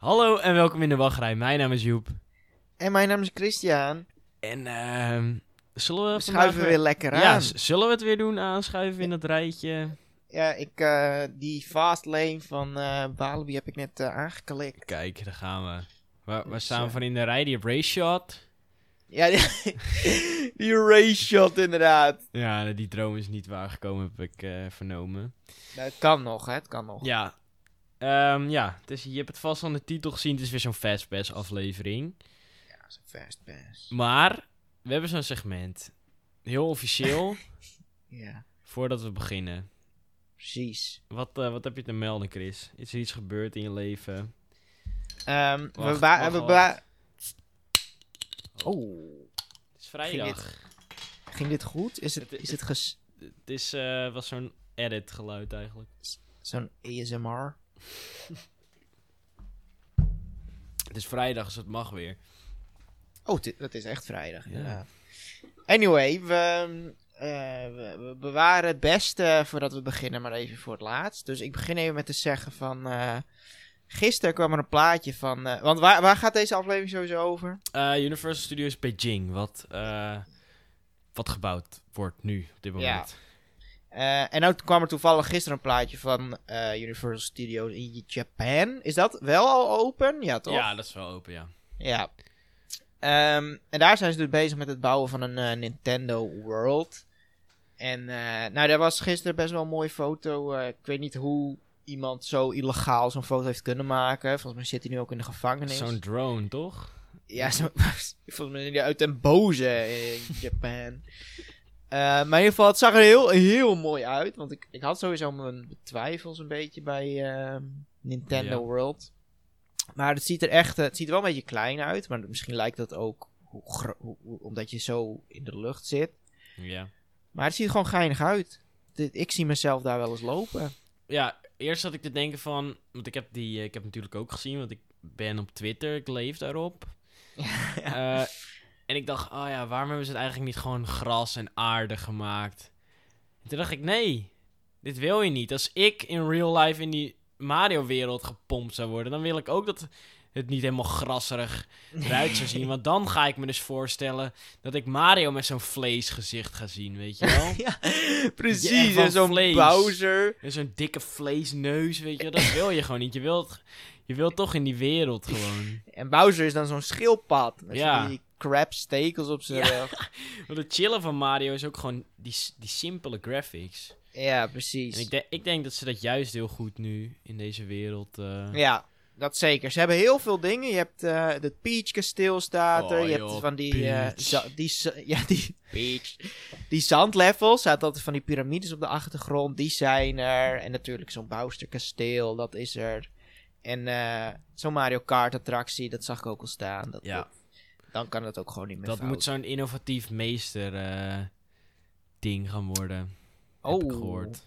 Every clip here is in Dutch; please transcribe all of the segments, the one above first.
Hallo en welkom in de wachtrij. Mijn naam is Joep. En mijn naam is Christian. En ehm zullen we schuiven weer lekker Ja, aan. z- zullen we het weer doen? Aanschuiven in het rijtje. Ja, ik, eh, die fast lane van eh Walibi heb ik net eh, aangeklikt. Kijk, daar gaan we. Waar, waar Dus, staan we eh, van in de rij? Die race shot. Ja, die, die race shot inderdaad. Ja, die droom is niet waargekomen, heb ik eh, vernomen. Nou, het kan nog, hè. Het kan nog. Ja. Ehm, ja, dus je hebt het vast aan de titel gezien. Het is weer zo'n Fastpass aflevering. Ja, dat is een fast pass. Maar, we hebben zo'n segment. Heel officieel, Ja, voordat we beginnen. precies. Wat, eh, wat heb je te melden, Chris? Is er iets gebeurd in je leven? Ehm, we Wacht, wacht, we ba- Oh, Het is vrijdag. ging dit goed? Is het, Het- is het ges- Het is, eh, was zo'n edit geluid eigenlijk. zo'n ASMR? Het is vrijdag, dus het mag weer. Oh, het is echt vrijdag, Ja. Anyway, we, eh, we, we bewaren het beste voordat we beginnen, maar even voor het laatst. Dus ik begin even met te zeggen van... eh, gisteren kwam er een plaatje van... eh, want waar, waar gaat deze aflevering sowieso over? Eh, Universal Studios Beijing, wat, eh, wat gebouwd wordt nu, op dit Ja. Eh, en ook kwam er toevallig gisteren een plaatje van eh, Universal Studios in Japan. Is dat wel al open? Ja, toch? Ja, dat is wel open, ja. Ja. Ehm, en daar zijn ze dus bezig met het bouwen van een eh, Nintendo World. En nou, daar was gisteren best wel een mooie foto. Ik weet niet hoe iemand zo illegaal zo'n foto heeft kunnen maken. Volgens mij zit hij nu ook in de gevangenis. Zo'n drone, toch? Ja, zo, volgens mij uit den boze in Japan. Eh, maar in ieder geval, het zag er heel, heel mooi uit. Want ik, ik had sowieso mijn twijfels een beetje bij ehm, Nintendo Ja. World. Maar het ziet er echt, eh, het ziet er wel een beetje klein uit. Maar misschien lijkt dat ook hoe omdat je zo in de lucht zit. Ja. Maar het ziet er gewoon geinig uit. Dit- ik zie mezelf daar wel eens lopen. Ja, eerst zat ik te denken van... Want ik heb die eh, ik heb natuurlijk ook gezien, want ik ben op Twitter, ik leef daarop. Eh, en ik dacht, oh ja, waarom hebben ze het eigenlijk niet gewoon gras en aarde gemaakt? En toen dacht ik, nee, dit wil je niet. Als ik in real life in die Mario-wereld gepompt zou worden, dan wil ik ook dat het niet helemaal grasserig eruit zou zien. Want dan ga ik me dus voorstellen dat ik Mario met zo'n vleesgezicht ga zien, weet je wel? ja, precies. en zo'n vlees. Bowser. En zo'n dikke vleesneus, weet je wel? Dat wil je gewoon niet. Je wilt, je wilt toch in die wereld gewoon. En Bowser is dan zo'n schildpad. Ja. die crab stekels op zijn Ja. rug. Want het chillen van Mario is ook gewoon die, die simpele graphics. Ja, precies. En ik, de- ik denk dat ze dat juist heel goed nu in deze wereld. eh, Ja, dat zeker. Ze hebben heel veel dingen. Je hebt eh het Peach kasteel staat er. Oh, je joh, hebt van die, eh, die, ja, die, Peach. die zandlevels. Staat altijd van die piramides op de achtergrond. Die zijn er. En natuurlijk zo'n Bowser kasteel. Dat is er. En zo'n Mario Kart attractie. Dat zag ik ook al staan. Dat, Ja. dat- dan kan het ook gewoon niet meer dat fout. moet zo'n innovatief meester eh, ding gaan worden. Heb ik Oh. gehoord.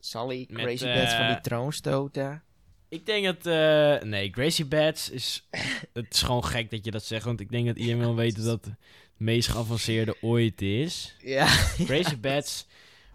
Sally, Met, Crazy Bats van eh, die troonstoten. Ik denk dat. eh, nee, Gracie Bats is. het is gewoon gek dat je dat zegt. Want ik denk dat iedereen wil weten dat het meest geavanceerde ooit is. Ja. Crazy Bats,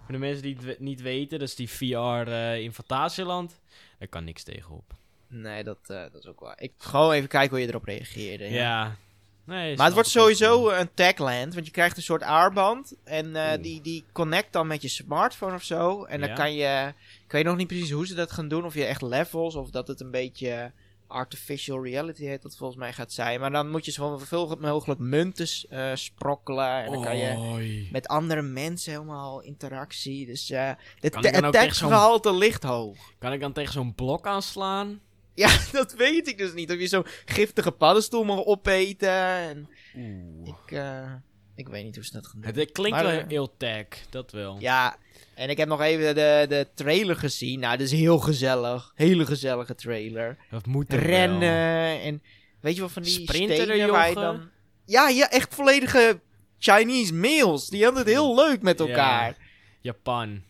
voor de mensen die het niet weten, dat is die VR eh, in Fantasieland. Daar kan niks tegenop. Nee, dat, eh, dat is ook waar. Ik gewoon even kijken hoe je erop reageerde. Ja. ja. Nee, Maar het wordt sowieso wel. een tagland, want je krijgt een soort aarband en eh, die, die connect dan met je smartphone of zo. En dan Ja. kan je, ik weet nog niet precies hoe ze dat gaan doen, of je echt levels of dat het een beetje artificial reality heet dat volgens mij gaat zijn. Maar dan moet je zoveel mogelijk munten eh, sprokkelen en dan kan je Oei. met andere mensen helemaal interactie. Dus eh de zo'n- taggehalte ligt hoog. Kan ik dan tegen zo'n blok aanslaan? Ja, dat weet ik dus niet. Of je zo'n giftige paddenstoel mag opeten. En Oeh. ik, eh, ik weet niet hoe ze dat gaan doen. Het klinkt wel eh, heel tag, dat wel. Ja, en ik heb nog even de, de trailer gezien. Nou, dat is heel gezellig. Hele gezellige trailer. Dat moet er wel. Rennen en weet je wat van die Sprinten er, stenen waar je jochen? dan... Ja, ja, echt volledige Chinese meals. Die hadden het heel leuk met elkaar. Ja. Japan.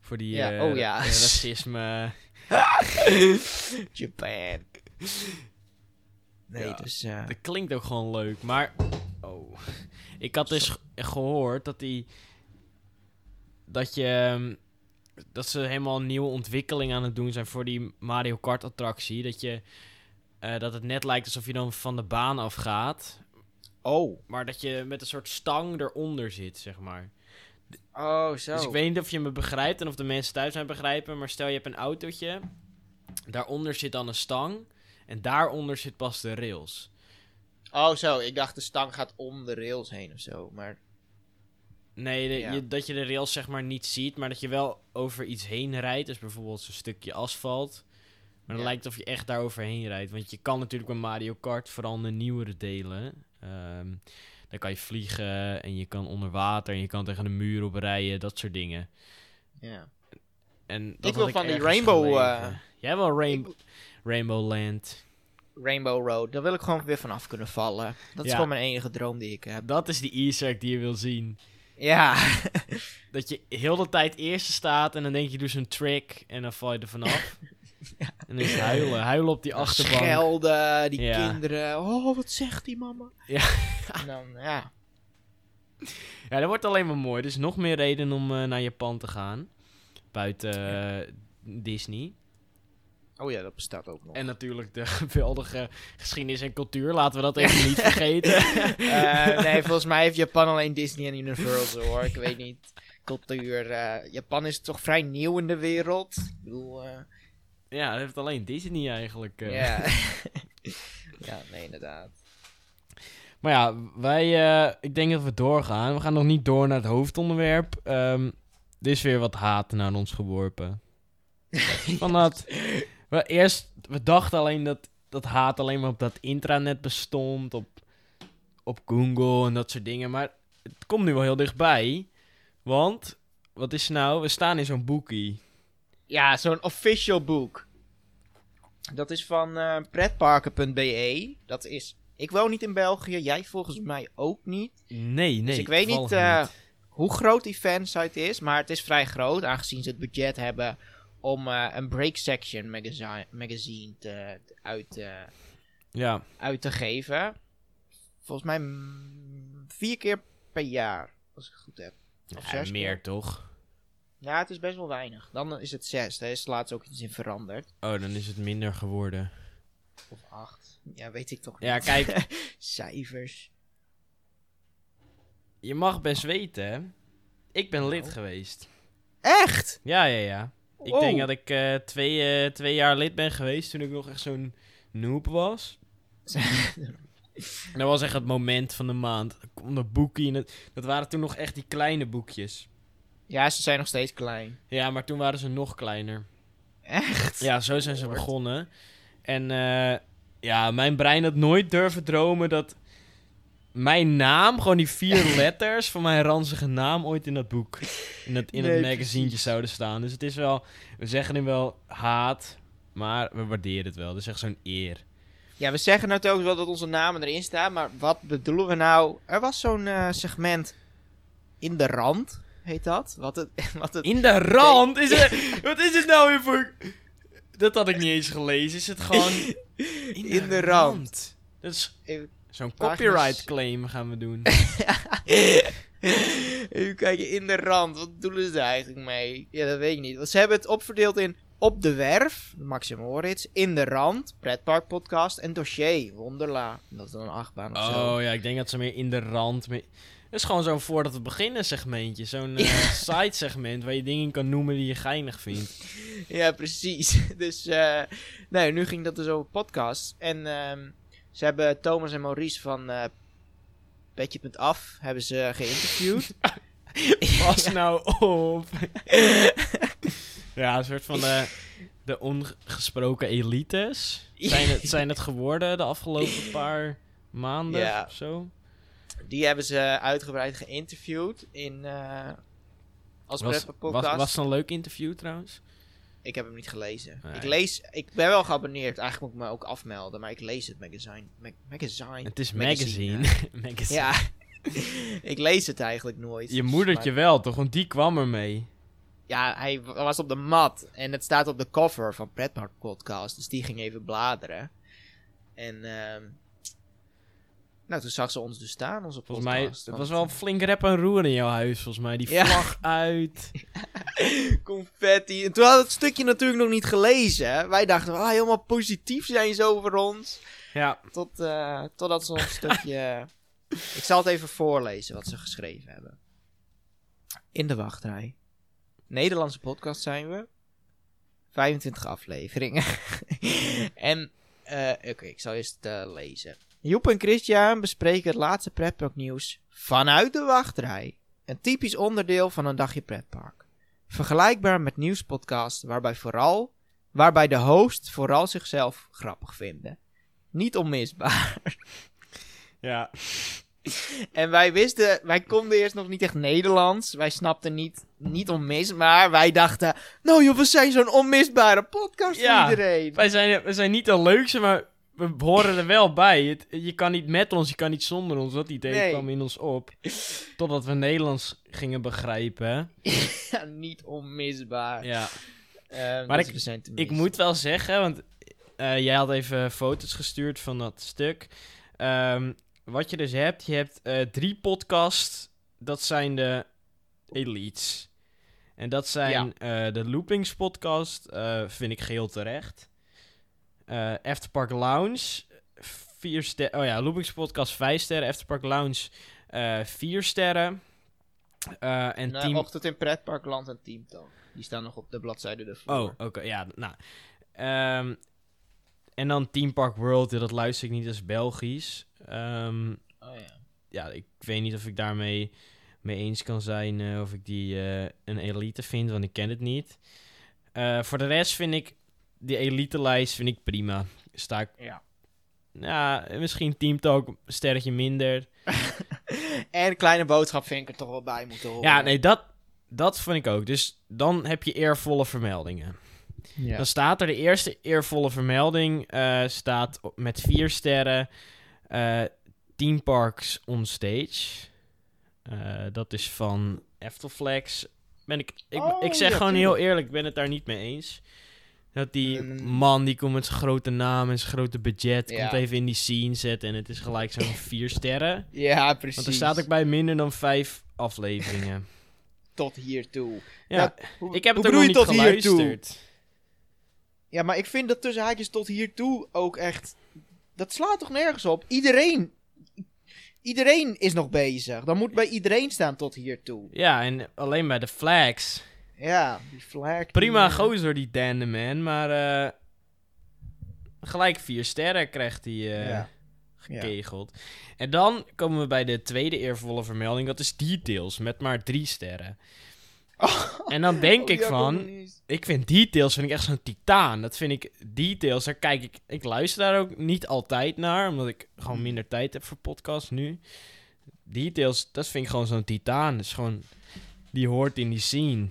Voor die Ja, eh, oh ja. racisme. Japan. Nee, Ja. dus... eh, Dat klinkt ook gewoon leuk, maar... Oh. Ik had dus ge- gehoord dat die... Dat je... ehm, dat ze helemaal een nieuwe ontwikkeling aan het doen zijn voor die Mario Kart attractie. Dat je eh, dat het net lijkt alsof je dan van de baan afgaat. Oh. Maar dat je met een soort stang eronder zit, zeg maar. Oh, zo. Dus ik weet niet of je me begrijpt en of de mensen thuis mij begrijpen. Maar stel je hebt een autootje. Daaronder zit dan een stang. En daaronder zit pas de rails. Oh, zo. Ik dacht de stang gaat om de rails heen of zo. Maar Nee, de- Ja. je, dat je de rails zeg maar niet ziet, maar dat je wel over iets heen rijdt. Dus bijvoorbeeld zo'n stukje asfalt. Maar dan Ja. lijkt het of je echt daar overheen rijdt. Want je kan natuurlijk bij Mario Kart, vooral in de nieuwere delen... ehm, dan kan je vliegen en je kan onder water en je kan tegen de muur op rijden, dat soort dingen. ja. En dat wil van die Rainbow, eh, Jij wil Rainbow, Rainbow Land. Rainbow Road. Daar wil ik gewoon weer vanaf kunnen vallen. Dat is Ja. gewoon mijn enige droom die ik heb. Dat is die easter egg die je wil zien. Ja. Dat je heel de tijd eerste staat en dan denk je, doe zo'n trick en dan val je er vanaf. En is huilen. Huilen op die achterbank. Schelden, die Ja. kinderen. Oh, wat zegt die mama? Ja. En dan, ja. Ja, dat wordt alleen maar mooi. Dus nog meer reden om eh, naar Japan te gaan. Buiten eh, Disney. Oh ja, dat bestaat ook nog. En natuurlijk de geweldige geschiedenis en cultuur. Laten we dat even niet vergeten. Eh, nee, volgens mij heeft Japan alleen Disney en Universal hoor. Ik weet niet. Cultuur. Japan is toch vrij nieuw in de wereld. Ik bedoel, ja, dat heeft alleen Disney eigenlijk. eh. ja. ja, nee, inderdaad. Maar ja, wij, eh, ik denk dat we doorgaan. We gaan nog niet door naar het hoofdonderwerp. Ehm er is weer wat haat naar ons geworpen. Van dat, we eerst, we dachten alleen dat dat haat alleen maar op dat intranet bestond, op, op Google en dat soort dingen. Maar het komt nu wel heel dichtbij. Want, wat is nou? We staan in zo'n boekie. Ja, zo'n official boek. Dat is van eh, pretparken.be. Dat is. Ik woon niet in België, jij volgens mij ook niet. Nee, nee. dus ik weet niet, eh, hoe groot die fansite is, maar het is vrij groot, aangezien ze het budget hebben om eh, een break section magazine, magazine te, uit, Ja, uit te geven. Volgens mij vier keer per jaar, als ik het goed heb. Of ja zes meer keer. toch? Ja, het is best wel weinig. Dan is het zes. Daar is laatst ook iets in veranderd. Oh, dan is het minder geworden. Of acht. Ja, weet ik toch Ja, niet. kijk, Cijfers. je mag best weten, hè? Ik ben lid Nou. geweest. Echt? Ja, ja, ja. Ik Oh. denk dat ik eh, twee, eh, twee jaar lid ben geweest toen ik nog echt zo'n noob was. Dat was echt het moment van de maand. Er boekje en het, dat waren toen nog echt die kleine boekjes. Ja, ze zijn nog steeds klein. Ja, maar toen waren ze nog kleiner. Echt? Ja, zo zijn ze Lord. begonnen. En eh, ja, mijn brein had nooit durven dromen dat mijn naam, gewoon die vier letters van mijn ranzige naam, ooit in dat boek, in het, in Nee, het precies. zouden staan. Dus het is wel, we zeggen nu wel haat, maar we waarderen het wel. Dat is echt zo'n eer. Ja, we zeggen ook wel dat onze namen erin staan, maar wat bedoelen we nou? Er was zo'n eh, segment in de rand, heet dat? Wat het, wat het, In de rand? Is het, wat is het nou weer voor... Dat had ik niet eens gelezen. Is het gewoon... In, In de rand. Dat is zo'n copyright claim gaan we doen. Even kijken, in de rand. Wat bedoelen ze eigenlijk mee? Ja, dat weet ik niet. Want ze hebben het opverdeeld in Op de Werf, Maxim Moritz, In de Rand, Pretpark Podcast en Dossier, Wonderla. Dat is dan een achtbaan of zo. Oh ja, ik denk dat ze meer in de rand... Meer... Het is gewoon zo'n voordat we beginnen segmentje. Zo'n eh, side segment waar je dingen kan noemen die je geinig vindt. Ja, precies. Dus, eh nee, nu ging dat dus over podcast. En ehm, ze hebben Thomas en Maurice van eh Petje.af hebben ze geïnterviewd. Pas nou op. ja, een soort van de, de ongesproken elites. Zijn het, zijn het geworden de afgelopen paar maanden Ja. of zo? Die hebben ze uitgebreid geïnterviewd in... eh als Was, was, Podcast. was het een leuk interview trouwens? Ik heb hem niet gelezen. Nee. Ik lees, ik ben wel geabonneerd. Eigenlijk moet ik me ook afmelden, maar ik lees het magazine. Mag- magazine. Het is Magazine, magazine. magazine. Ja, ik lees het eigenlijk nooit. Je Dus, moedertje maar- wel, toch? Want die kwam er mee. Ja, hij was op de mat en het staat op de cover van Pretpark Podcast, dus die ging even bladeren. En ehm nou, toen zag ze ons dus staan, onze Volgens mij, podcast. het was wel flink rep en roer in jouw huis, volgens mij. Die Ja. vlag uit. Confetti. En toen hadden we het stukje natuurlijk nog niet gelezen. hè. Wij dachten, ah, helemaal positief zijn ze over ons. Ja, Tot, eh, totdat ze ons een stukje... Ik zal het even voorlezen wat ze geschreven hebben. In de wachtrij. Nederlandse podcast zijn we. 25 afleveringen. en, eh, oké, ik zal eerst eh, lezen. Joep en Christian bespreken het laatste pretparknieuws vanuit de wachtrij. Een typisch onderdeel van een dagje pretpark. Vergelijkbaar met nieuwspodcasts waarbij vooral, waarbij de host vooral zichzelf grappig vinden. Niet onmisbaar. ja. En wij wisten, wij konden eerst nog niet echt Nederlands. Wij snapten niet, niet onmisbaar. Wij dachten, nou joh, we zijn zo'n onmisbare podcast voor Ja, iedereen. Wij zijn, we zijn niet de leukste, maar we horen er wel bij. Het, je kan niet met ons, je kan niet zonder ons. Dat idee Nee. kwam in ons op. Totdat we Nederlands gingen begrijpen. Ja, niet onmisbaar. Ja. Eh, Maar dus ik- Ik moet wel zeggen, want eh, jij had even foto's gestuurd van dat stuk. Ehm, wat je dus hebt, je hebt eh, drie podcasts. Dat zijn de elites. En dat zijn eh, de Loopings podcast, vind ik geheel terecht. Eh Afterpark Lounge, vier sterren. Oh ja, Loopings podcast vijf sterren. Afterpark Lounge, eh, vier sterren. Eh, en Nou, team... Ochtend in Pretparkland en Teamtalk. Die staan nog op de bladzijde ervoor. Oh, oké, ja, nou. Ehm, en dan Team Park World, dat luister ik niet, is Belgisch. Ehm, Oh ja. ja, ik weet niet of ik daarmee mee eens kan zijn of ik die een elite vind, want ik ken het niet. Voor de rest vind ik die elite-lijst vind ik prima. Sta ik, Ja. ja, misschien Team Talk een sterretje minder. En kleine boodschap vind ik er toch wel bij moeten horen. Ja, nee, dat, dat vind ik ook. Dus dan heb je eervolle vermeldingen. Ja. Dan staat er de eerste eervolle vermelding. eh, staat op- met vier sterren. eh Team Parks on Stage. Eh, dat is van Eftelflex. Ben ik, ik, Oh, ik zeg ja, gewoon heel eerlijk, ik ben het daar niet mee eens. Dat die Mm. man die komt met zijn grote naam en zijn grote budget. Ja. Komt even in die scene zetten en het is gelijk zo'n vier sterren. ja, precies. Want er staat ook bij minder dan vijf afleveringen. Tot hiertoe. Ja, Ja, Hoe- ik heb het ook nog niet tot hiertoe? geluisterd. Ja, maar ik vind dat tussen haakjes tot hiertoe ook echt... Dat slaat toch nergens op? Iedereen... Iedereen is nog bezig. Dan moet bij iedereen staan tot hiertoe. Ja, en alleen bij de flags. Ja, die flag. Prima die, eh, gozer, die Dan the Man, maar eh, gelijk vier sterren krijgt hij eh, Ja. gekegeld. En dan komen we bij de tweede eervolle vermelding, dat is Details, met maar drie sterren. En dan denk Oh, ik van, ik vind Details vind ik echt zo'n titaan. Dat vind ik, Details, daar kijk ik, ik luister daar ook niet altijd naar, omdat ik gewoon minder tijd heb voor podcasts nu. Details, dat vind ik gewoon zo'n titaan. Dat is gewoon, die hoort in die scene.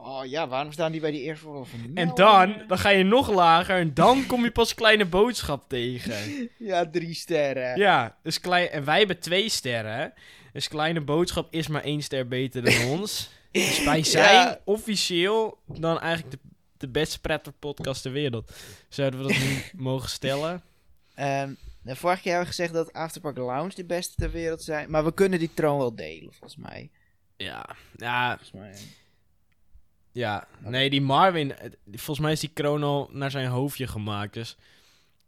Oh ja, waarom staan die bij die eervolle En vermeldingen? dan, dan ga je nog lager en dan kom je pas kleine boodschap tegen. Ja, drie sterren. Ja, dus klein, en wij hebben twee sterren. Dus kleine boodschap is maar één ster beter dan ons. Dus wij zijn Ja. officieel dan eigenlijk de, de beste podcast ter wereld. Zouden we dat nu mogen stellen? Ehm, de vorige keer hebben we gezegd dat Afterpark Lounge de beste ter wereld zijn. Maar we kunnen die troon wel delen, volgens mij. Ja, ja, Volgens mij. ja. Nee, die Marvin, het- volgens mij is die kroon al naar zijn hoofdje gemaakt. Dus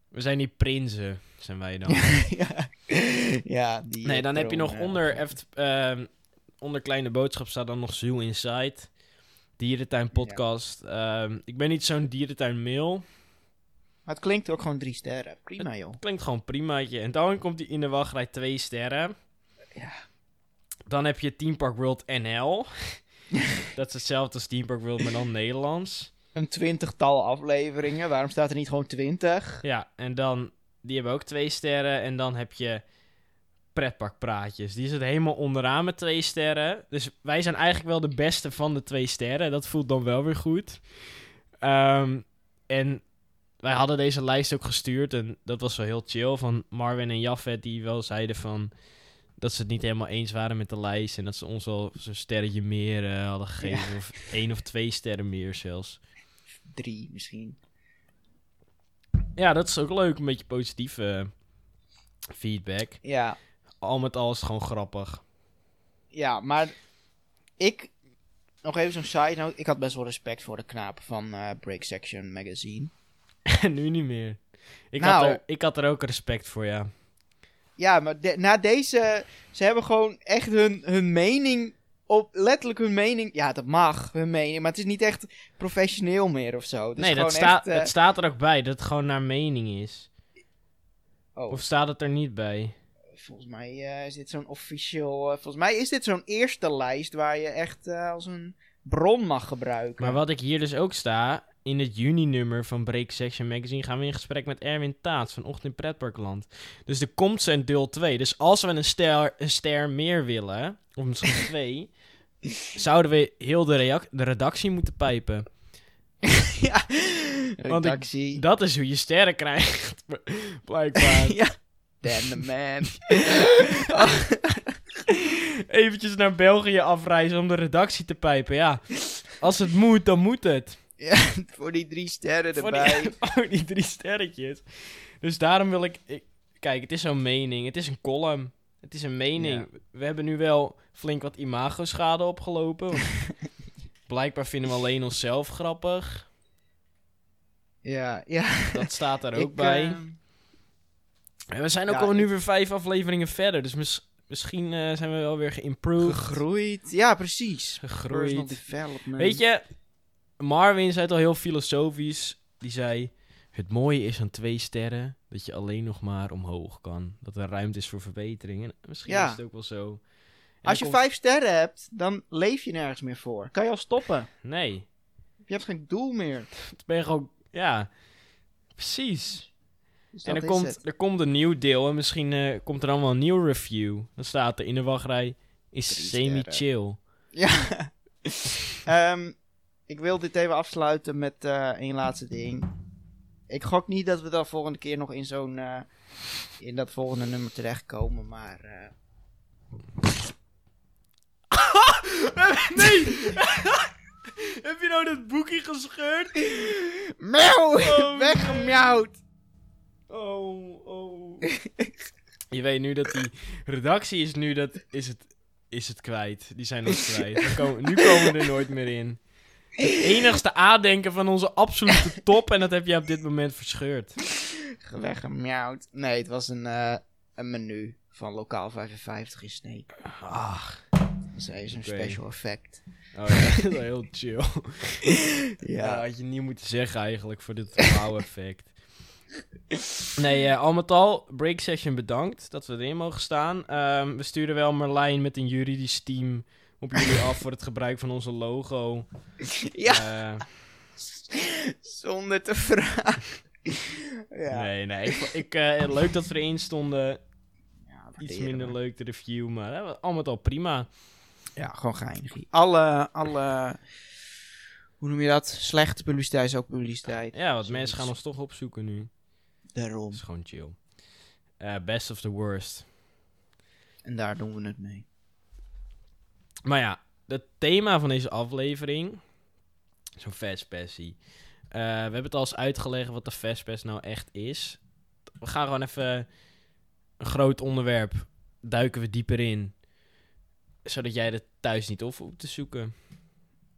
we zijn die prinsen, zijn wij dan. ja. ja, die Nee, eh, dan heb je nog ja. onder, eft- ehm, onder kleine boodschap staat dan nog Zoo Inside. Dierentuin podcast. Ehm, ik ben niet zo'n dierentuin mail. Maar het klinkt ook gewoon drie sterren. Prima, joh. Klinkt gewoon primaatje. En dan komt hij in de wachtrij twee sterren. Ja. Dan heb je Team Park World NL. Dat is hetzelfde als Team Park World, maar dan Nederlands. Een twintigtal afleveringen. Waarom staat er niet gewoon twintig? Ja, en dan, die hebben ook twee sterren. En dan heb je pretparkpraatjes. Die zit helemaal onderaan met twee sterren. Dus wij zijn eigenlijk wel de beste van de twee sterren. Dat voelt dan wel weer goed. Ehm, en wij hadden deze lijst ook gestuurd. En dat was wel heel chill. Van Marvin en Jaffet die wel zeiden van... Dat ze het niet helemaal eens waren met de lijst. En dat ze ons wel zo'n sterretje meer eh, hadden gegeven. Of één of twee sterren meer zelfs. Drie misschien. Ja, dat is ook leuk. Een beetje positieve eh, feedback. Ja, Al met al is het gewoon grappig. ja maar ik... nog even zo'n side note. Ik had best wel respect voor de knaap van eh, Break Section Magazine. En nu niet meer. Ik, Nou. had er, ik had er ook respect voor, ja. Ja, maar de- na deze... Ze hebben gewoon echt hun, hun mening... Op, letterlijk hun mening... Ja, dat mag, hun mening. Maar het is niet echt professioneel meer of zo. Nee, dat staat, echt, eh, het staat er ook bij dat het gewoon naar mening is. oh, Of staat het er niet bij? volgens mij eh, is dit zo'n official... eh, volgens mij is dit zo'n eerste lijst waar je echt als een bron mag gebruiken. Maar wat ik hier dus ook sta, in het juni-nummer van Break Section Magazine gaan we in gesprek met Erwin Taats van Ochtend in Pretparkland. Dus er komt zijn deel 2. Dus als we een ster, een ster meer willen, of misschien twee, zouden we heel de, de redactie moeten pijpen. ja, Want ik- redactie. Dat is hoe je sterren krijgt, blijkbaar. ja. Dan the man. Eventjes naar België afreizen om de redactie te pijpen, ja. Als het moet, dan moet het. Ja, voor die drie sterren Voor erbij. die, voor die drie sterretjes. Dus daarom wil ik, ik... Kijk, het is zo'n mening. Het is een column. Het is een mening. We hebben nu wel flink wat imago-schade opgelopen. Blijkbaar vinden we alleen onszelf grappig. Ja, ja. Dat staat er ook Ik, bij. En we zijn ook ja, al nu weer vijf afleveringen verder. Dus mis- misschien eh, zijn we wel weer geïmproved. gegroeid. Ja, precies. Gegroeid. development. Weet je, Marvin zei het al heel filosofisch. Die zei: Het mooie is aan twee sterren dat je alleen nog maar omhoog kan. Dat er ruimte is voor verbetering. En misschien Ja. is het ook wel zo. En Als je dan komt- vijf sterren hebt, dan leef je nergens meer voor. Kan je al stoppen. Nee, Je hebt geen doel meer. het ben je gewoon. Ja, precies. Dus en er komt, het. er komt een nieuw deel en misschien eh, komt er dan wel een nieuw review. Dan staat er in de wachtrij: Is semi-chill. Ja. Ehm, ik wil dit even afsluiten met eh één laatste ding. Ik gok niet dat we dan volgende keer nog in zo'n... eh, in dat volgende nummer terechtkomen, maar... eh, nee! Heb je nou dat boekje gescheurd? Meeuw! Oh, Weggemjauwd! Oh, oh. Je weet nu dat die redactie is nu dat is het, is het kwijt. Die zijn ons kwijt. Komen, nu komen we er nooit meer in. Het enigste aandenken van onze absolute top en dat heb jij op dit moment verscheurd. Weggemjauwd. Nee, het was een, eh, een menu van Lokaal 55 in Sneek. Ach. Dat is even een special effect. Oh ja, dat is heel chill. Ja, Ja. had je niet moeten zeggen eigenlijk voor dit wow effect. Nee, eh, al met al, Break Session bedankt dat we erin mogen staan. Ehm, we sturen wel Marlijn met een juridisch team op jullie af voor het gebruik van onze logo. Ja, Eh, zonder te vragen. ja. Nee, nee. Ik, ik, eh, leuk dat we erin stonden. Ja, Iets minder leuk de review, maar eh, al met al prima. Ja, gewoon geinig. Alle, alle, hoe noem je dat? Slechte publiciteit is ook publiciteit. Ja, want mensen gaan ons toch opzoeken nu. Daarom. Dat is gewoon chill. Best of the worst. En daar doen we het mee. Maar ja, het thema van deze aflevering. Zo'n fastpassie. Eh we hebben het al eens uitgelegd wat de fastpass nou echt is. We gaan gewoon even een groot onderwerp. Duiken we dieper in. Zodat jij er thuis niet op hoeft te zoeken.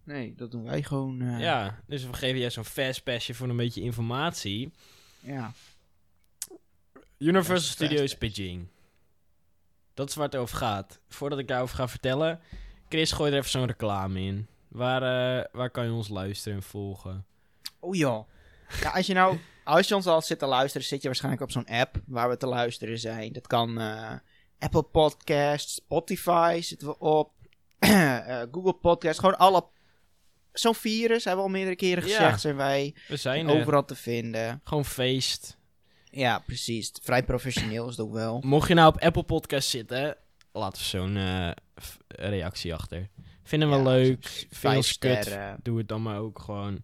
Nee, dat doen wij gewoon. eh, Ja, dus we geven jij zo'n fastpassje voor een beetje informatie. ja. Universal Studios. Beijing. Dat is waar het over gaat. Voordat ik daarover ga vertellen, Chris, gooi er even zo'n reclame in. Waar, eh, waar kan je ons luisteren en volgen? Oh joh. Ja, als je nou, als je ons al zit te luisteren, zit je waarschijnlijk op zo'n app waar we te luisteren zijn. Dat kan eh, Apple Podcasts, Spotify zitten we op, eh, Google Podcasts, gewoon alle. Zo'n virus, hebben we al meerdere keren Ja. gezegd, zijn wij We zijn er. overal te vinden. Gewoon feest. Ja, precies. Vrij professioneel is ook wel. Mocht je nou op Apple Podcast zitten, laat even zo'n reactie achter. Vinden we Ja, leuk. ons kut. Doe het dan maar ook gewoon.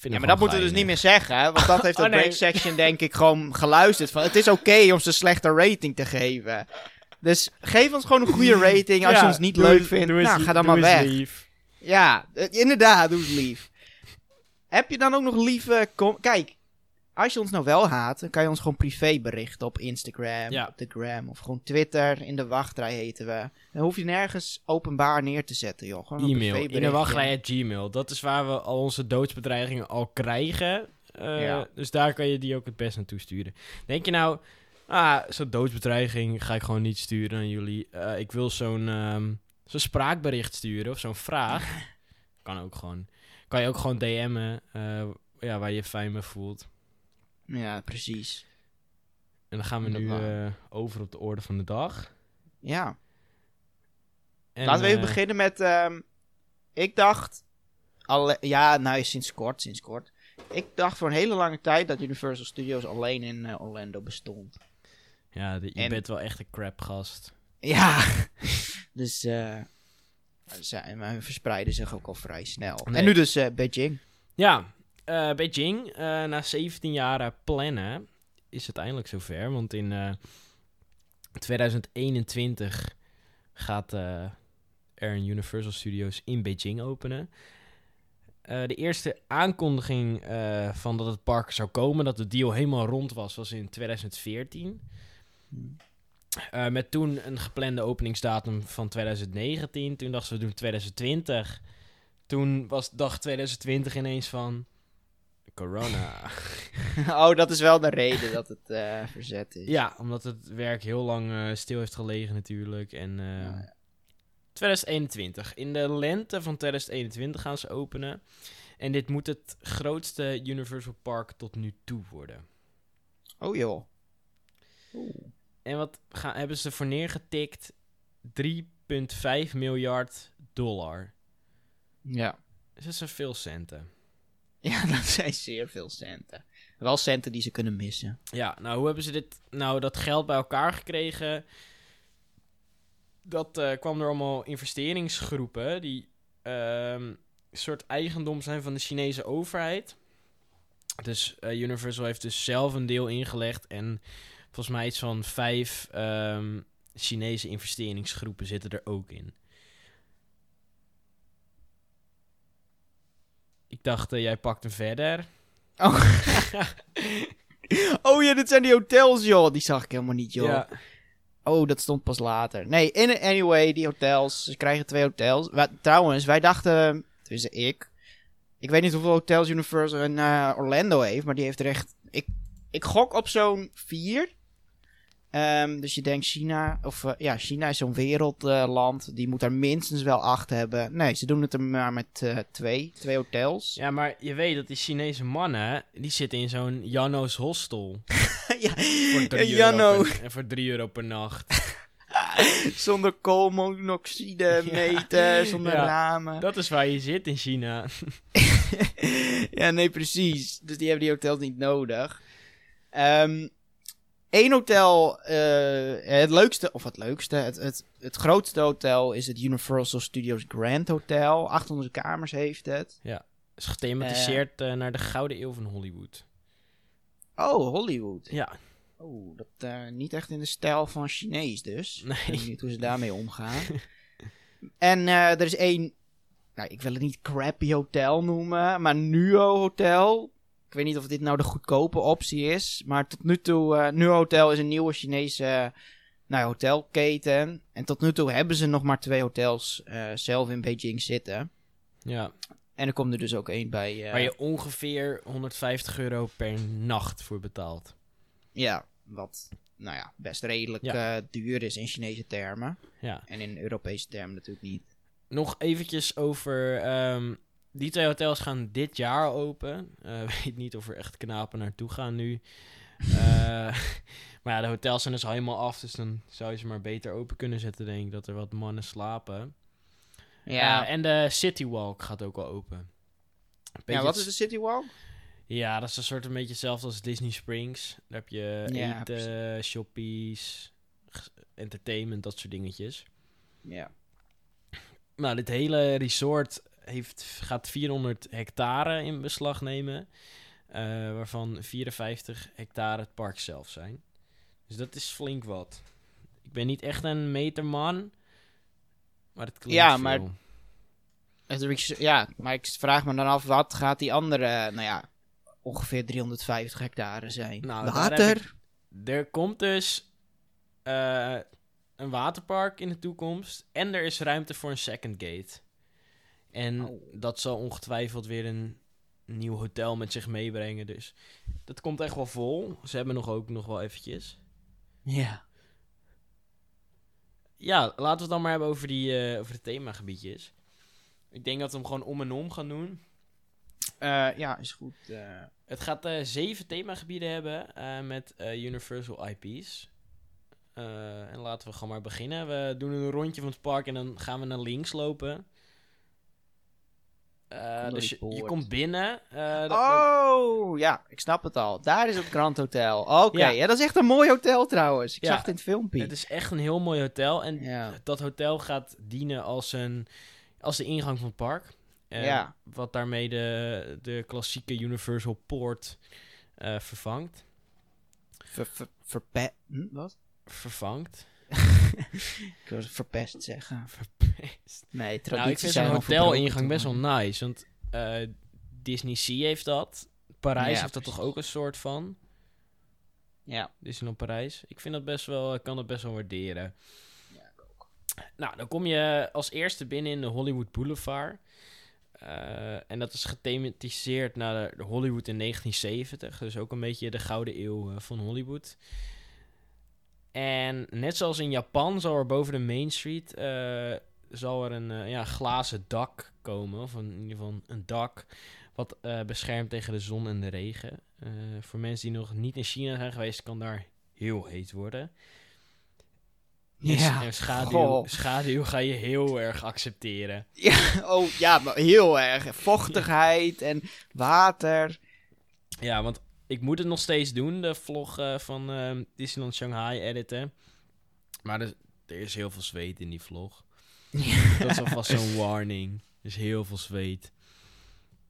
Ja, maar dat moeten we dus niet meer zeggen, hè, want dat heeft de Oh, nee. break section denk ik gewoon geluisterd. Van, het is oké om ze slechte rating te geven. Dus geef ons gewoon een goede rating als je ons niet leuk vindt. Nou, ga dan maar weg. Ja, eh, inderdaad, doe eens lief. Heb je dan ook nog lieve... Kijk, als je ons nou wel haat, dan kan je ons gewoon privé berichten op Instagram, Ja. op de gram of gewoon Twitter. In de wachtrij heten we. Dan hoef je nergens openbaar neer te zetten, joh. Gewoon E-mail. In de wachtrij at Gmail. Dat is waar we al onze doodsbedreigingen al krijgen. Eh, Ja. Dus daar kan je die ook het best naartoe sturen. Denk je nou, ah, zo'n doodsbedreiging ga ik gewoon niet sturen aan jullie. Eh, ik wil zo'n ehm, zo'n spraakbericht sturen of zo'n vraag. kan ook gewoon. Kan je ook gewoon DM'en eh, ja, waar je je fijn mee voelt. Ja, precies. En dan gaan we nu eh, over op de orde van de dag. Ja. En, Laten we even eh, beginnen met. ehm, ik dacht. Alle, ja, nou sinds kort, sinds kort. Ik dacht voor een hele lange tijd dat Universal Studios alleen in eh, Orlando bestond. Ja, de- je en- bent wel echt een crap gast. Ja. dus. eh ze maar verspreiden zich ook al vrij snel. Nee. En nu dus Beijing. Ja, eh, Beijing, eh, na 17 jaar plannen, is het eindelijk zover. Want in eh, 2021 gaat eh, er een Universal Studios in Beijing openen. De eerste aankondiging van dat het park zou komen, dat de deal helemaal rond was, was in 2014. Eh, met toen een geplande openingsdatum van 2019. Toen dachten ze, we doen 2020. Toen was dag 2020 ineens van... Corona. oh, dat is wel de reden dat het eh, verzet is. ja, omdat het werk heel lang eh, stil heeft gelegen natuurlijk. En eh, ja. 2021. In de lente van 2021 gaan ze openen. En dit moet het grootste Universal Park tot nu toe worden. Oh joh. Oeh. En wat gaan, hebben ze voor neergetikt? 3,5 miljard dollar. Ja. Dus dat zijn veel centen. Ja, dat zijn zeer veel centen. Wel centen die ze kunnen missen. Ja, nou, hoe hebben ze dit, nou, dat geld bij elkaar gekregen? Dat eh, kwam door allemaal investeringsgroepen die ehm, een soort eigendom zijn van de Chinese overheid. Dus eh, Universal heeft dus zelf een deel ingelegd en volgens mij iets van vijf ehm, Chinese investeringsgroepen zitten er ook in. Ik dacht, eh, jij pakt hem verder. Oh. oh ja, dit zijn die hotels, joh. Die zag ik helemaal niet, joh. Ja, Oh, dat stond pas later. Nee, in, anyway, die hotels. Ze krijgen twee hotels. Trouwens, wij dachten... Dus ik... Ik weet niet hoeveel hotels Universal in eh, Orlando heeft, maar die heeft er echt... Ik, ik gok op zo'n vier. Ehm, dus je denkt China... Of eh, ja, China is zo'n wereldland. die moet er minstens wel acht hebben. Nee, ze doen het er maar met eh, twee. Twee hotels. Ja, maar je weet dat die Chinese mannen, die zitten in zo'n Janno's hostel. ja, Voor 3 Janno. euro per, en voor 3 euro per nacht. Zonder koolmonoxide meten, zonder Ja. ramen. Dat is waar je zit in China. ja, nee, precies. Dus die hebben die hotels niet nodig. Eén hotel, eh, het leukste, of het leukste, het, het, het grootste hotel is het Universal Studios Grand Hotel. 800 kamers heeft het. is gethematiseerd eh, naar de gouden eeuw van Hollywood. Oh, Hollywood. Ja, Oh, dat eh, niet echt in de stijl van Chinees dus. Nee. Ik weet niet hoe ze daarmee omgaan. en er is één, nou, ik wil het niet crappy hotel noemen, maar Nuo Hotel. Ik weet niet of dit nou de goedkope optie is, maar tot nu toe, eh Nuo Hotel is een nieuwe Chinese eh, nou, hotelketen. En tot nu toe hebben ze nog maar twee hotels eh, zelf in Beijing zitten. ja. En er komt er dus ook één bij. waar je ongeveer 150 euro per nacht voor betaalt. Ja, wat nou ja, best redelijk Ja. duur is in Chinese termen. Ja. En in Europese termen natuurlijk niet. Nog eventjes over... ehm, die twee hotels gaan dit jaar open. Eh weet niet of er echt knapen naartoe gaan nu. Eh, maar ja, de hotels zijn dus al helemaal af. Dus dan zou je ze maar beter open kunnen zetten, denk ik. Dat er wat mannen slapen. Ja, Eh, en de City Walk gaat ook al open. Ja wat is de City Walk? Ja, dat is een soort een beetje hetzelfde als Disney Springs. Daar heb je Ja, eten, shoppies, entertainment, dat soort dingetjes. Ja. Nou, dit hele resort heeft, gaat 400 hectare in beslag nemen. eh, waarvan 54 hectare het park zelf zijn. Dus dat is flink wat. Ik ben niet echt een meterman. Maar het klinkt Ja, veel. maar- Het Ja, maar ik vraag me dan af, wat gaat die andere, nou ja, ongeveer 350 hectare zijn. Nou, daar Water? ik- Er komt dus eh, een waterpark in de toekomst. En er is ruimte voor een second gate. En Oh. dat zal ongetwijfeld weer een nieuw hotel met zich meebrengen. Dus dat komt echt wel vol. Ze hebben nog ook nog wel eventjes. Ja. Ja, laten we het dan maar hebben over, die, eh, over de themagebiedjes. Ik denk dat we hem gewoon om en om gaan doen. Eh, ja, is goed. eh. Het gaat zeven themagebieden hebben met Universal IP's. En laten we gewoon maar beginnen. We doen een rondje van het park en dan gaan we naar links lopen. Eh, dus je, komt binnen. eh, dat- dat- Oh, ja, ik snap het al. Daar is het Grand Hotel. Oké, Ja. ja. dat is echt een mooi hotel trouwens. Ik Ja, zag het in het filmpje. het is echt een heel mooi hotel. En Ja. dat hotel gaat dienen als, een, als de ingang van het park. Wat daarmee de, de klassieke Universal Poort eh, vervangt. Ver, ver, verpe- hm, wat? Vervangt. Ik wil verpest zeggen. Verpest. Nee, Nou, ik vind zijn verbroken, hotelingang best wel nice. Want eh, Disney Sea heeft dat. Parijs Ja, heeft dat toch ook een soort van. Ja. Disneyland Parijs. Ik vind dat best wel, ik kan dat best wel waarderen. Ja, ook. Nou, dan kom je als eerste binnen in de Hollywood Boulevard. Eh, en dat is gethematiseerd naar de, de Hollywood in 1970. Dus ook een beetje de gouden eeuw eh, van Hollywood. En net zoals in Japan zal er boven de Main Street eh, zal er een eh, ja, glazen dak komen. Of een, in ieder geval een dak wat eh, beschermt tegen de zon en de regen. Voor mensen die nog niet in China zijn geweest, kan daar heel heet worden. Ja. En schaduw, Goh. schaduw ga je heel erg accepteren. Ja, oh ja, maar heel erg. Vochtigheid en water. Ja, want ik moet het nog steeds doen, de vlog eh, van eh, Disneyland Shanghai editen. Maar er, er is heel veel zweet in die vlog. Dat is alvast zo'n warning. Er is heel veel zweet.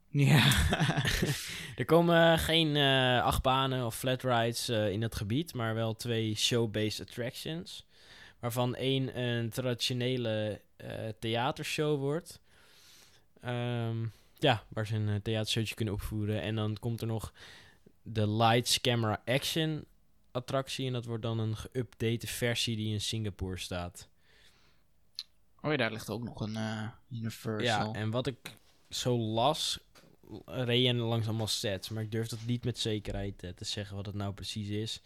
Ja. Er komen geen eh achtbanen of flat rides eh, in het gebied, maar wel twee show-based attractions. Waarvan één een traditionele theatershow wordt. Ehm, ja, waar ze een theatershowtje kunnen opvoeren. En dan komt er nog de Lights Camera Action attractie. En dat wordt dan een geüpdate versie die in Singapore staat. Oh ja, daar ligt ook nog een eh, Universal. Ja, en wat ik zo las, reed je langs allemaal sets. Maar ik durf dat niet met zekerheid eh, te zeggen wat het nou precies is.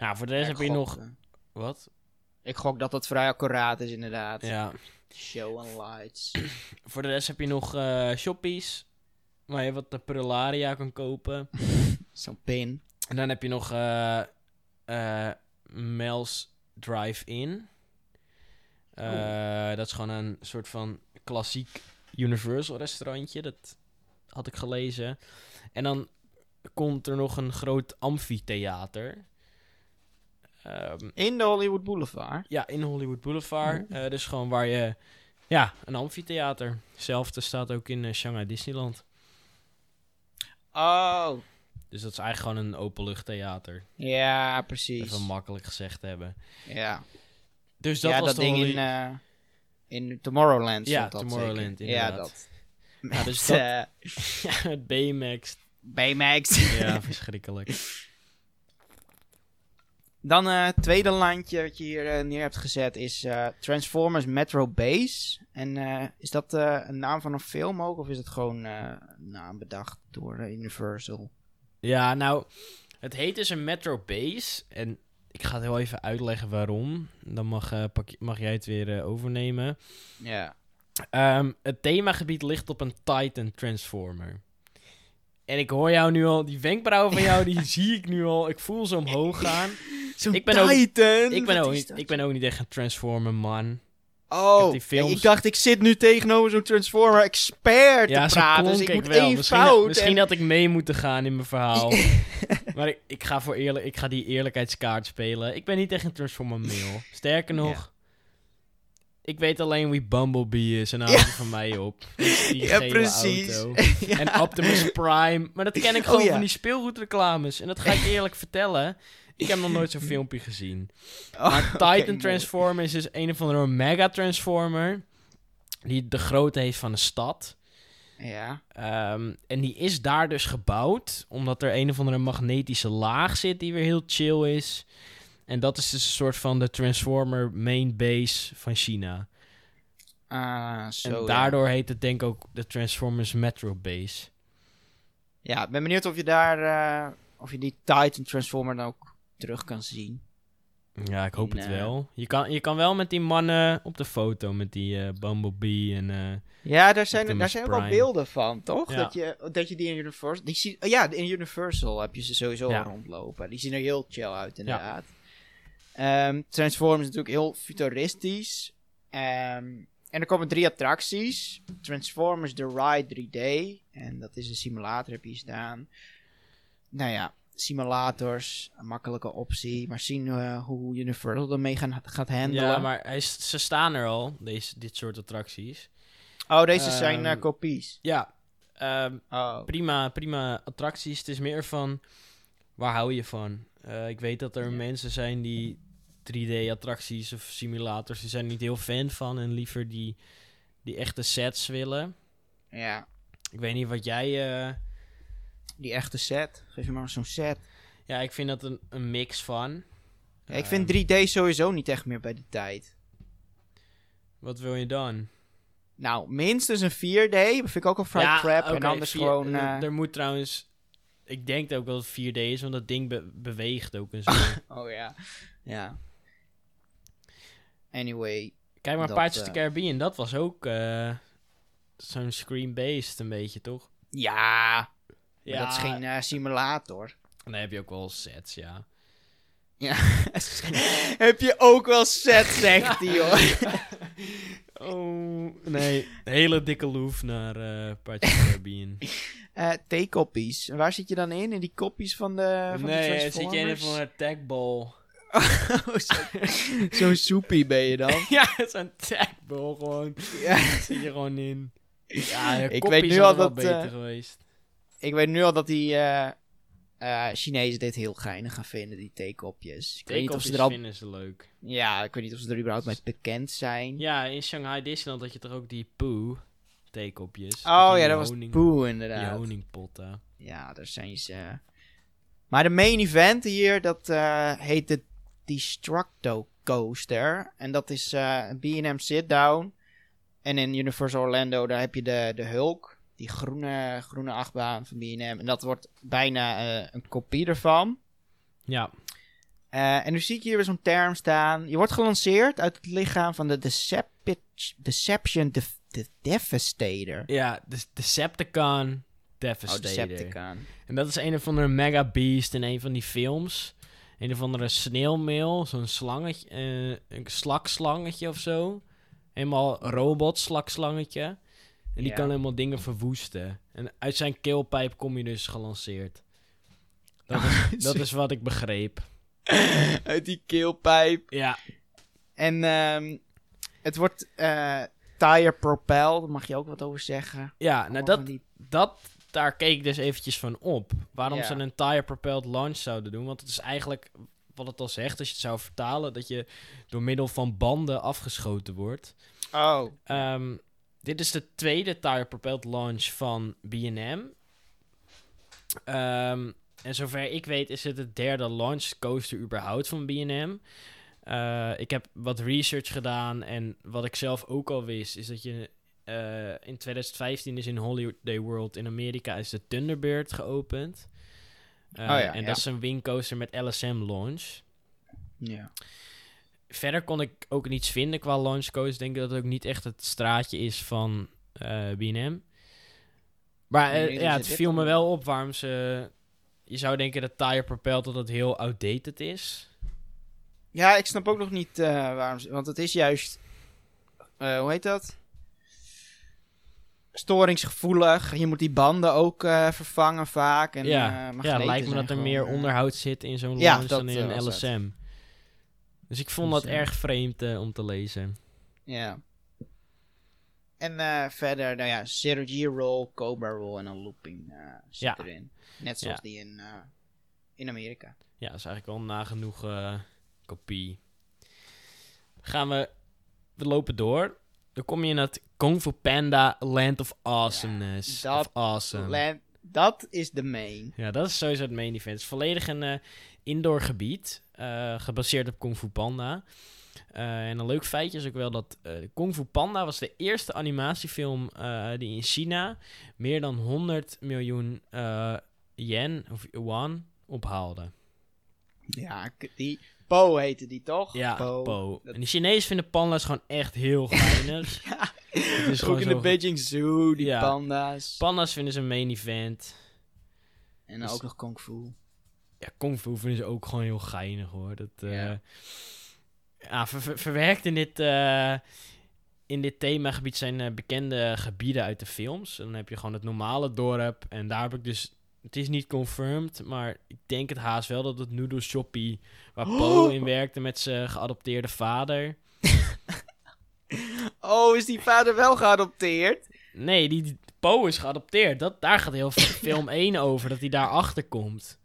nou, voor de rest heb je nog... eh, Wat? Ik gok dat dat vrij accuraat is, inderdaad. Ja. Show and lights. Voor de rest heb je nog shoppies. Waar je wat de Prularia kan kopen. Zo'n pin. En dan heb je nog eh eh, Mel's Drive-In. Eh, Dat is gewoon een soort van klassiek Universal restaurantje. Dat had ik gelezen. En dan komt er nog een groot amfitheater. Ehm, In de Hollywood Boulevard. ja, in Hollywood Boulevard. Eh, dus gewoon waar je... Ja, een amfitheater. Hetzelfde staat ook in Shanghai Disneyland. Oh. Dus dat is eigenlijk gewoon een openluchttheater. Ja, precies. Even makkelijk gezegd hebben. Ja, Dus dat ja was dat ding in, eh, in Tomorrowland Ja, dat Tomorrowland. Ja, dat. Ja, Met, dus dat- eh, ja, met Baymax. Baymax. Ja, verschrikkelijk. Dan eh, het tweede landje wat je hier neer hebt gezet is Transformers Metro Base. En is dat een naam van een film ook? Of is het gewoon een naam bedacht door Universal? Ja, nou, het heet dus een Metro Base. En ik ga het heel even uitleggen waarom. Dan mag, eh, pak, je- mag jij het weer eh, overnemen. Ja. Ehm, het themagebied ligt op een Titan Transformer. En ik hoor jou nu al, die wenkbrauwen van jou, die zie ik nu al. Ik voel ze omhoog gaan. Zo'n Ik ben ook- Titan! Ik ben, ook niet, ik ben ook niet echt een Transformer man. Oh, films- ik dacht ik zit nu tegenover zo'n Transformer expert Ja, te praten. Dus ik ik moet wel. één Misschien, fout. misschien en- had ik mee moeten gaan in mijn verhaal. maar ik, ik, ga voor eerlijk, ik ga die eerlijkheidskaart spelen. Ik ben niet echt een Transformer mail. Sterker nog, ik weet alleen wie Bumblebee is en houdt van mij op. Die Ja, precies. auto. Ja. En Optimus Prime. Maar dat ken ik Oh, gewoon van die speelgoedreclames. En dat ga ik eerlijk vertellen. Ik heb nog nooit zo'n filmpje gezien. Oh, Maar Titan. Transformer is dus een of andere Mega Transformer. Die de grootte heeft van een stad. Ja. Ehm, en die is daar dus gebouwd, omdat er een of andere magnetische laag zit die weer heel chill is. En dat is dus een soort van de Transformer main base van China. Ah, zo. en ja. daardoor heet het denk ik ook de Transformers Metro Base. Ja, ik ben benieuwd of je daar, eh, of je die Titan Transformer dan ook terug kan zien. Ja, ik hoop In, het eh, wel. Je kan, je kan wel met die mannen op de foto, met die eh, Bumblebee en... eh, Ja, daar zijn, daar zijn ook wel beelden van, toch? Ja. Dat, je, dat je die in Universal... Die zie, oh ja, in Universal heb je ze sowieso Ja. rondlopen. Die zien er heel chill uit, inderdaad. Ehm, Transformers is natuurlijk heel futuristisch. Ehm, en er komen drie attracties. Transformers The Ride 3D. En dat is een simulator, heb je staan. Nou ja, simulators, een makkelijke optie. Maar zien eh, hoe Universal ermee gaan, gaat handelen. ja, maar hij, ze staan er al, deze, dit soort attracties. Oh, deze zijn Ehm, kopies. Ja, ehm, Oh. prima, prima attracties. Het is meer van, waar hou je van? Eh, ik weet dat er Ja. mensen zijn die 3D-attracties of simulators, die zijn niet heel fan van en liever die, die echte sets willen. Ja. Ik weet niet wat jij... Die echte set. Geef je maar zo'n set. ja, ik vind dat een, een mix van. Ja, ik vind 3D sowieso niet echt meer bij de tijd. Wat wil je dan? Nou, minstens een 4D. Vind ik ook al vrij crap. en anders vier- gewoon... er- eh, Er moet trouwens... Ik denk ook dat het 4D is, want dat ding be- beweegt ook en zo. Oh ja. Ja. Anyway. Kijk maar, Dat, Pirates of the eh, Caribbean, dat was ook eh, zo'n screen-based een beetje, toch? Ja. Maar dat is geen eh, simulator. Dan heb je ook wel sets, ja. Ja. Heb je ook wel set, zegt hij, hoor. oh, nee. Hele dikke loef naar eh Pirates Caribbean. En Waar zit je dan in? In die kopjes van de, van nee, de zit je in van een tagball. Oh, zo- Zo'n soepie ben je dan. ja, zo'n tagball gewoon. Ja. Daar zit je gewoon in. Ja, Ik weet nu al wel dat, beter geweest. Ik weet nu al dat die eh, eh, Chinezen dit heel geinig gaan vinden, die theekopjes. Ik weet niet of ze er al... vinden ze leuk. Ja, ik weet niet of ze er überhaupt mee bekend zijn. Ja, in Shanghai Disneyland had je toch ook die Pooh theekopjes. oh Die ja, dat was Poe Die inderdaad. honingpotten. Ja, daar zijn ze. Maar de main event hier, dat eh, heet de Destructo Coaster. En dat is een B&M sit-down. En in Universal Orlando, daar heb je de, de Hulk. Die groene, groene achtbaan van B&M. En dat wordt bijna eh, een kopie ervan. Ja, Eh, en nu zie ik hier weer zo'n term staan. Je wordt gelanceerd uit het lichaam van de Deception de de Devastator. ja de Decepticon Oh, Devastator. Decepticon. En dat is een of andere mega beast in een van die films. Een of andere sneeuwmeel, zo'n slangetje, eh, een slakslangetje of zo. Helemaal robot slakslangetje. En die Ja. kan helemaal dingen verwoesten. En uit zijn keelpijp kom je dus gelanceerd. Dat is, dat is wat ik begreep. uit die keelpijp. Ja, En ehm, het wordt eh tire propelled, daar mag je ook wat over zeggen. ja nou Allemaal dat, die- dat, daar keek ik dus eventjes van op. Waarom Ja. ze een tire-propelled launch zouden doen. Want het is eigenlijk, wat het al zegt, als je het zou vertalen... dat je door middel van banden afgeschoten wordt. Oh, Ehm, dit is de tweede tire-propelled launch van B&M. Ehm, en zover ik weet is het de derde launch coaster überhaupt van B&M. Eh, ik heb wat research gedaan en wat ik zelf ook al wist... is dat je eh, in 2015 is in Holiday World in Amerika is de Thunderbird geopend. Eh, Oh ja, en ja. dat is een wingcoaster met LSM launch. ja. Verder kon ik ook niets vinden qua launch coach. Ik denk dat het ook niet echt het straatje is van eh B&M. Maar eh, ja, het viel me wel op waarom ze... Je zou denken dat Tire Propelled dat het heel outdated is. Ja, ik snap ook nog niet eh, waarom ze... Want het is juist... hoe heet dat? Storingsgevoelig. Je moet die banden ook vervangen vaak. En, ja, ja lijkt me dat er meer onderhoud zit in zo'n Ja, launch dan in een het. Dus ik vond dat erg vreemd eh, om te lezen. Ja. En eh, verder, nou ja, Synergy Roll, Cobra Roll en een looping eh, zit Ja. erin. Net zoals Ja. die in, in Amerika. Ja, dat is eigenlijk wel een nagenoeg kopie. Gaan we... We lopen door. dan kom je in het Kung Fu Panda Land of Awesomeness. dat of awesome. Land- dat is de main. Ja, dat is sowieso het main event. Het is volledig een indoor gebied, gebaseerd op Kung Fu Panda. Eh, en een leuk feitje is ook wel dat eh, Kung Fu Panda was de eerste animatiefilm eh, die in China meer dan 100 miljoen eh, yen of yuan ophaalde. Ja, die... Po heette die toch? Ja, Po. En de Chinezen vinden panda's gewoon echt heel geinig. Ja, Het is ook in zo- de Beijing Zoo, die Ja. panda's. Panda's vinden ze een main event. en dan dus- ook nog Kung Fu. Ja, Kung Fu vinden ze ook gewoon heel geinig hoor. Dat, eh, Ja. ja. ver- ver- verwerkt in dit, eh, in dit themagebied zijn eh, bekende gebieden uit de films. Dan heb je gewoon het normale dorp. En daar heb ik dus. Het is niet confirmed, maar ik denk het haast wel dat het Noodle Shoppie, waar Po in werkte met zijn geadopteerde vader. Oh, is die vader wel geadopteerd? Nee, die, die Po is geadopteerd. Dat, daar gaat heel veel film 1 over, dat hij daar achter komt.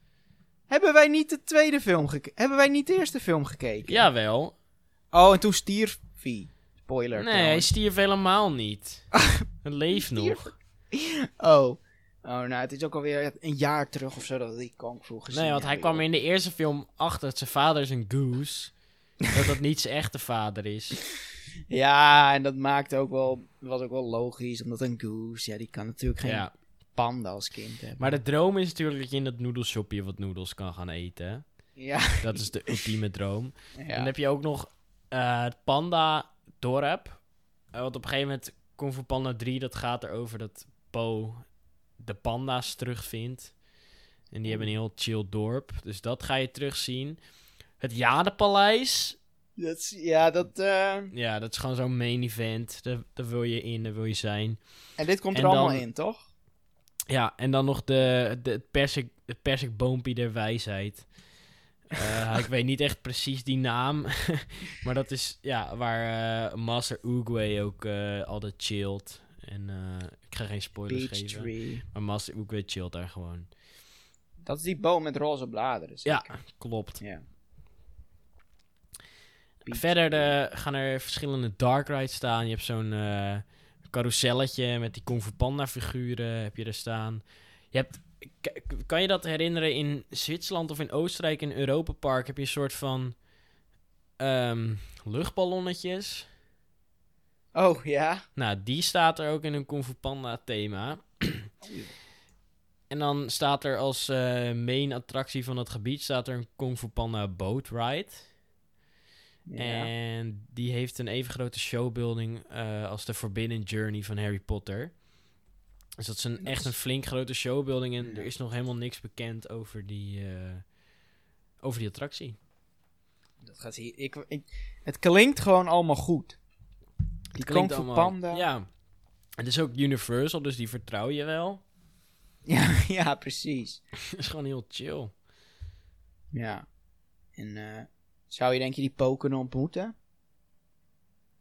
Hebben wij niet de tweede film gekeken? Hebben wij niet de eerste film gekeken? Jawel. Oh, en toen stierf hij. Spoiler. Nee, hij stierf helemaal niet. Het leeft nog. Oh. Oh, nou, het is ook alweer een jaar terug of zo dat ik Kung Fu gezien Nee, want hij kwam in de eerste film achter dat zijn vader is een goose. dat dat niet zijn echte vader is. Ja, en dat maakte ook wel... was ook wel logisch, omdat een goose... Ja, die kan natuurlijk geen Ja. Panda als kind hebben. Maar de droom is natuurlijk dat je in dat noedelshopje wat noedels kan gaan eten. Ja. Dat is de ultieme droom. ja. En dan heb je ook nog eh, het Panda dorp. Eh, want op een gegeven moment, Kung Fu Panda 3, dat gaat erover dat Po de panda's terugvindt. En die hebben een heel chill dorp. Dus dat ga je terugzien. Het Jadepaleis. Dat is- ja, dat... eh, Ja, dat is gewoon zo'n main event. Daar, daar wil je in, daar wil je zijn. En dit komt En er allemaal dan- in, toch? Ja, en dan nog de, de, het, persik, het persikboompje der wijsheid. Eh, ik weet niet echt precies die naam. maar dat is ja, waar eh, Master Oogway ook eh, altijd chillt. En ik ga geen spoilers Beach geven. Tree. Maar Master Oogway chillt daar gewoon. Dat is die boom met roze bladeren, Ja, zeker? klopt. Ja. Beach Verder Tree. eh, gaan er verschillende dark rides staan. Je hebt zo'n carouselletje met die Kung Fu Panda figuren heb je er staan. Je hebt, kan je dat herinneren in Zwitserland of in Oostenrijk in Europa Park heb je een soort van ehm, luchtballonnetjes. Oh, ja? Nou, die staat er ook in een Kung Fu Panda thema. En dan staat er als eh, main attractie van het gebied staat er een Kung Fu Panda boat ride. Ja. En die heeft een even grote showbuilding eh, als de Forbidden Journey van Harry Potter. Dus dat is een, echt een flink grote showbuilding. En er is nog helemaal niks bekend over die, eh, over die attractie. Dat gaat hier... Ik, ik, het klinkt gewoon allemaal goed. Die Kung Fu allemaal- Panda. Ja. Het is ook Universal, dus die vertrouw je wel. Ja, ja, precies. Het is gewoon heel chill. Ja. En eh, zou je denk je die Po kunnen ontmoeten?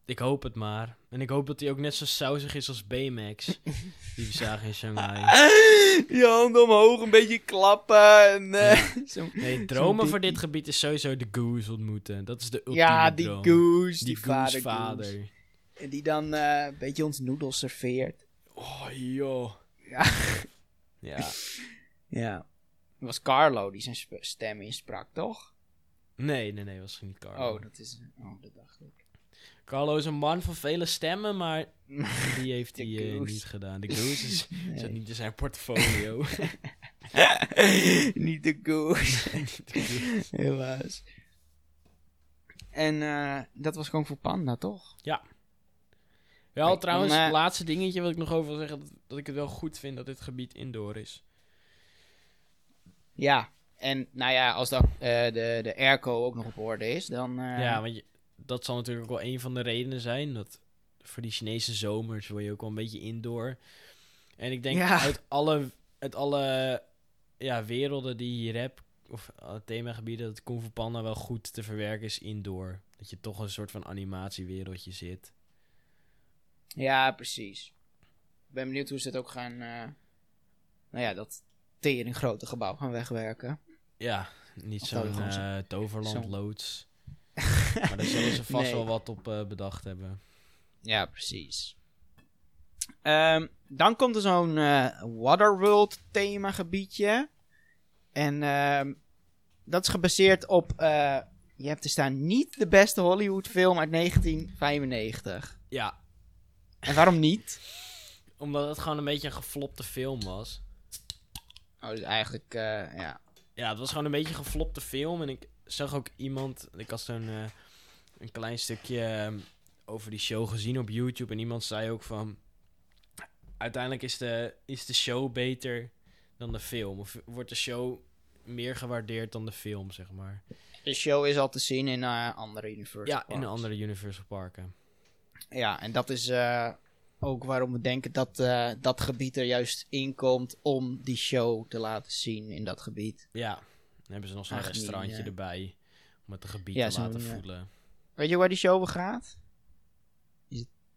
Ik hoop het maar. En ik hoop dat hij ook net zo sausig is als Baymax. die we zagen in Shanghai. Je handen omhoog, een beetje klappen. En, eh, zo- Nee, dromen voor dit gebied is sowieso de Goose ontmoeten. Dat is de ultieme ja, die droom. goose, Die, die, Goose vader, vader. Goose. En die dan eh, een beetje ons noedels serveert. Oh, joh. Ja. Ja. Ja. Het was Carlo die zijn stem insprak, toch? Nee, nee, nee, was niet Carlo. Oh, dat is... Oh, dat dacht ik. Carlo is een man van vele stemmen, maar die heeft hij eh, niet gedaan. De Goose is, Nee. zat niet in zijn portfolio. Niet de goose. Helaas. En eh, dat was gewoon voor Panda, toch? Wel, Nee, trouwens, laatste dingetje wat ik nog over wil zeggen, dat, dat ik het wel goed vind dat dit gebied indoor is. Ja. En nou ja, als dan eh, de, de airco ook nog op orde is, dan... eh, ja, want je, dat zal natuurlijk ook wel een van de redenen zijn. Dat voor die Chinese zomers wil je ook wel een beetje indoor. En ik denk Ja. uit alle, uit alle ja, werelden die je hier hebt, of uh, themagebieden, dat Kung Fu Panda wel goed te verwerken is indoor. Dat je toch een soort van animatiewereldje zit. Ja, precies. Ik ben benieuwd hoe ze het ook gaan... eh, nou ja, dat tering grote gebouw gaan wegwerken. Ja, niet zo'n zo- eh, toverland loods. Maar daar zullen ze vast Nee. wel wat op eh, bedacht hebben. Ja, precies. Ehm, dan komt er zo'n eh, Waterworld themagebiedje. En ehm, dat is gebaseerd op... eh, je hebt er staan niet de beste Hollywood film uit 1995. Ja, En waarom niet? omdat het gewoon een beetje een geflopte film was. Oh, dus eigenlijk, eh, ja. Ja, het was gewoon een beetje een geflopte film. En ik zag ook iemand... Ik had zo'n eh, een klein stukje ehm, over die show gezien op YouTube. En iemand zei ook van... Uiteindelijk is de, is de show beter dan de film. Of wordt de show meer gewaardeerd dan de film, zeg maar. De show is al te zien in eh, andere Universal Ja, in andere Universal Parken. Ja, en dat is eh, ook waarom we denken dat eh, dat gebied er juist in komt om die show te laten zien in dat gebied. Ja, dan hebben ze nog zo'n restaurantje erbij. Om het gebied ja, te laten voelen. Weet je waar die show over gaat?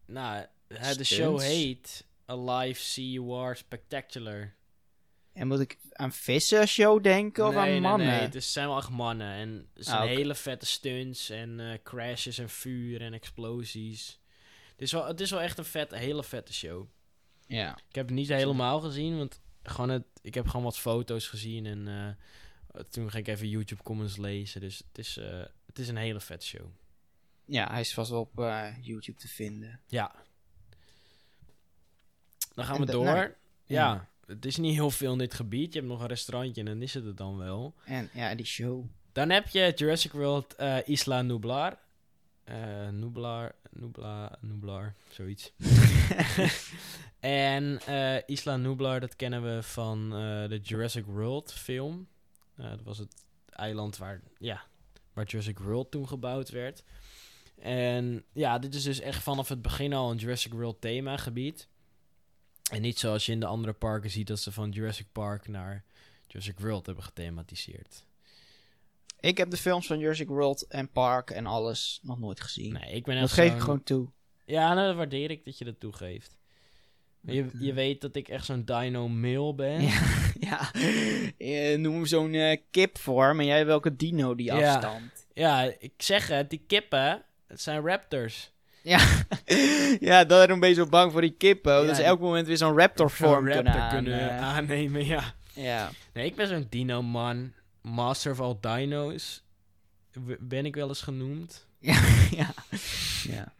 Nou, hè, de show heet Alive Sea War Spectacular. En moet ik aan vissen show denken of nee, aan nee, mannen? nee, het is- zijn wel echt mannen. En het zijn Ah, hele vette stunts en eh, crashes en vuur en explosies. Het is, wel, het is wel echt een vet, hele vette show. Ja. Ik heb het niet helemaal gezien, want gewoon het, ik heb gewoon wat foto's gezien en eh, toen ging ik even YouTube comments lezen. Dus het is, eh, het is een hele vette show. ja, hij is vast wel op eh, YouTube te vinden. Ja. Dan gaan En we door. nou, ja, het is niet heel veel in dit gebied. Je hebt nog een restaurantje en dan is het het dan wel. En ja, die show. Dan heb je Jurassic World Isla Nublar. Eh Nublar, Nublar, Nublar, zoiets. en eh, Isla Nublar, dat kennen we van eh, de Jurassic World film. Dat was het eiland waar, ja, waar Jurassic World toen gebouwd werd. En ja, dit is dus echt vanaf het begin al een Jurassic World themagebied. En niet zoals je in de andere parken ziet dat ze van Jurassic Park naar Jurassic World hebben gethematiseerd. Ik heb de films van Jurassic World en Park en alles nog nooit gezien. Nee, ik ben dat geef ik gewoon toe. Ja, nou, dat waardeer ik dat je dat toegeeft. Je, Dat, eh, je weet dat ik echt zo'n dino-male ben. Ja, ja. Noem hem zo'n eh, kip voor, maar jij welke dino die Ja. afstand? Ja, ik zeg het, die kippen, het zijn raptors. Ja, ja daarom ben je zo bang voor die kippen. Ja, dat ze elk moment weer zo'n raptor vorm kunnen, raptor aan, kunnen aannemen, ja. Ja. Nee, ik ben zo'n dino-man. Master of all dino's. Ben ik wel eens genoemd. ja. ja. ja.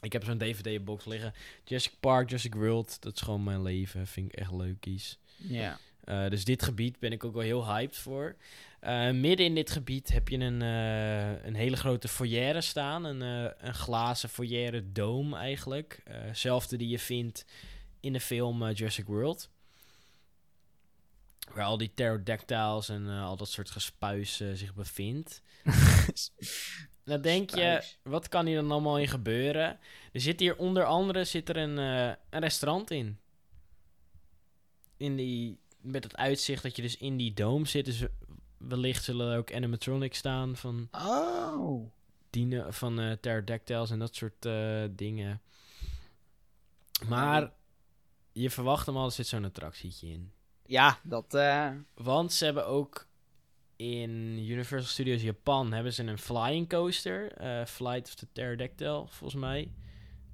Ik heb zo'n DVD-box liggen. Jurassic Park, Jurassic World, dat is gewoon mijn leven. Vind ik echt leuk iets. Ja. Eh, dus dit gebied ben ik ook wel heel hyped voor. Eh, midden in dit gebied heb je een, eh, een hele grote foyer staan. Een, een glazen foyer dome eigenlijk. Zelfde die je vindt in de film Jurassic World. Waar al die pterodactyls en eh, al dat soort gespuis eh, zich bevindt. Dan denk je, wat kan hier dan allemaal in gebeuren? Er zit hier onder andere zit er een, eh, een restaurant in. In die, met het uitzicht dat je dus in die dome zit. Dus wellicht zullen er ook animatronics staan van, Oh. dino, van pterodactyls en dat soort dingen. Maar je verwacht hem al, er zit zo'n attractietje in. Ja, dat... eh, Want ze hebben ook in Universal Studios Japan hebben ze een flying coaster. eh, Flight of the Pterodactyl, volgens mij.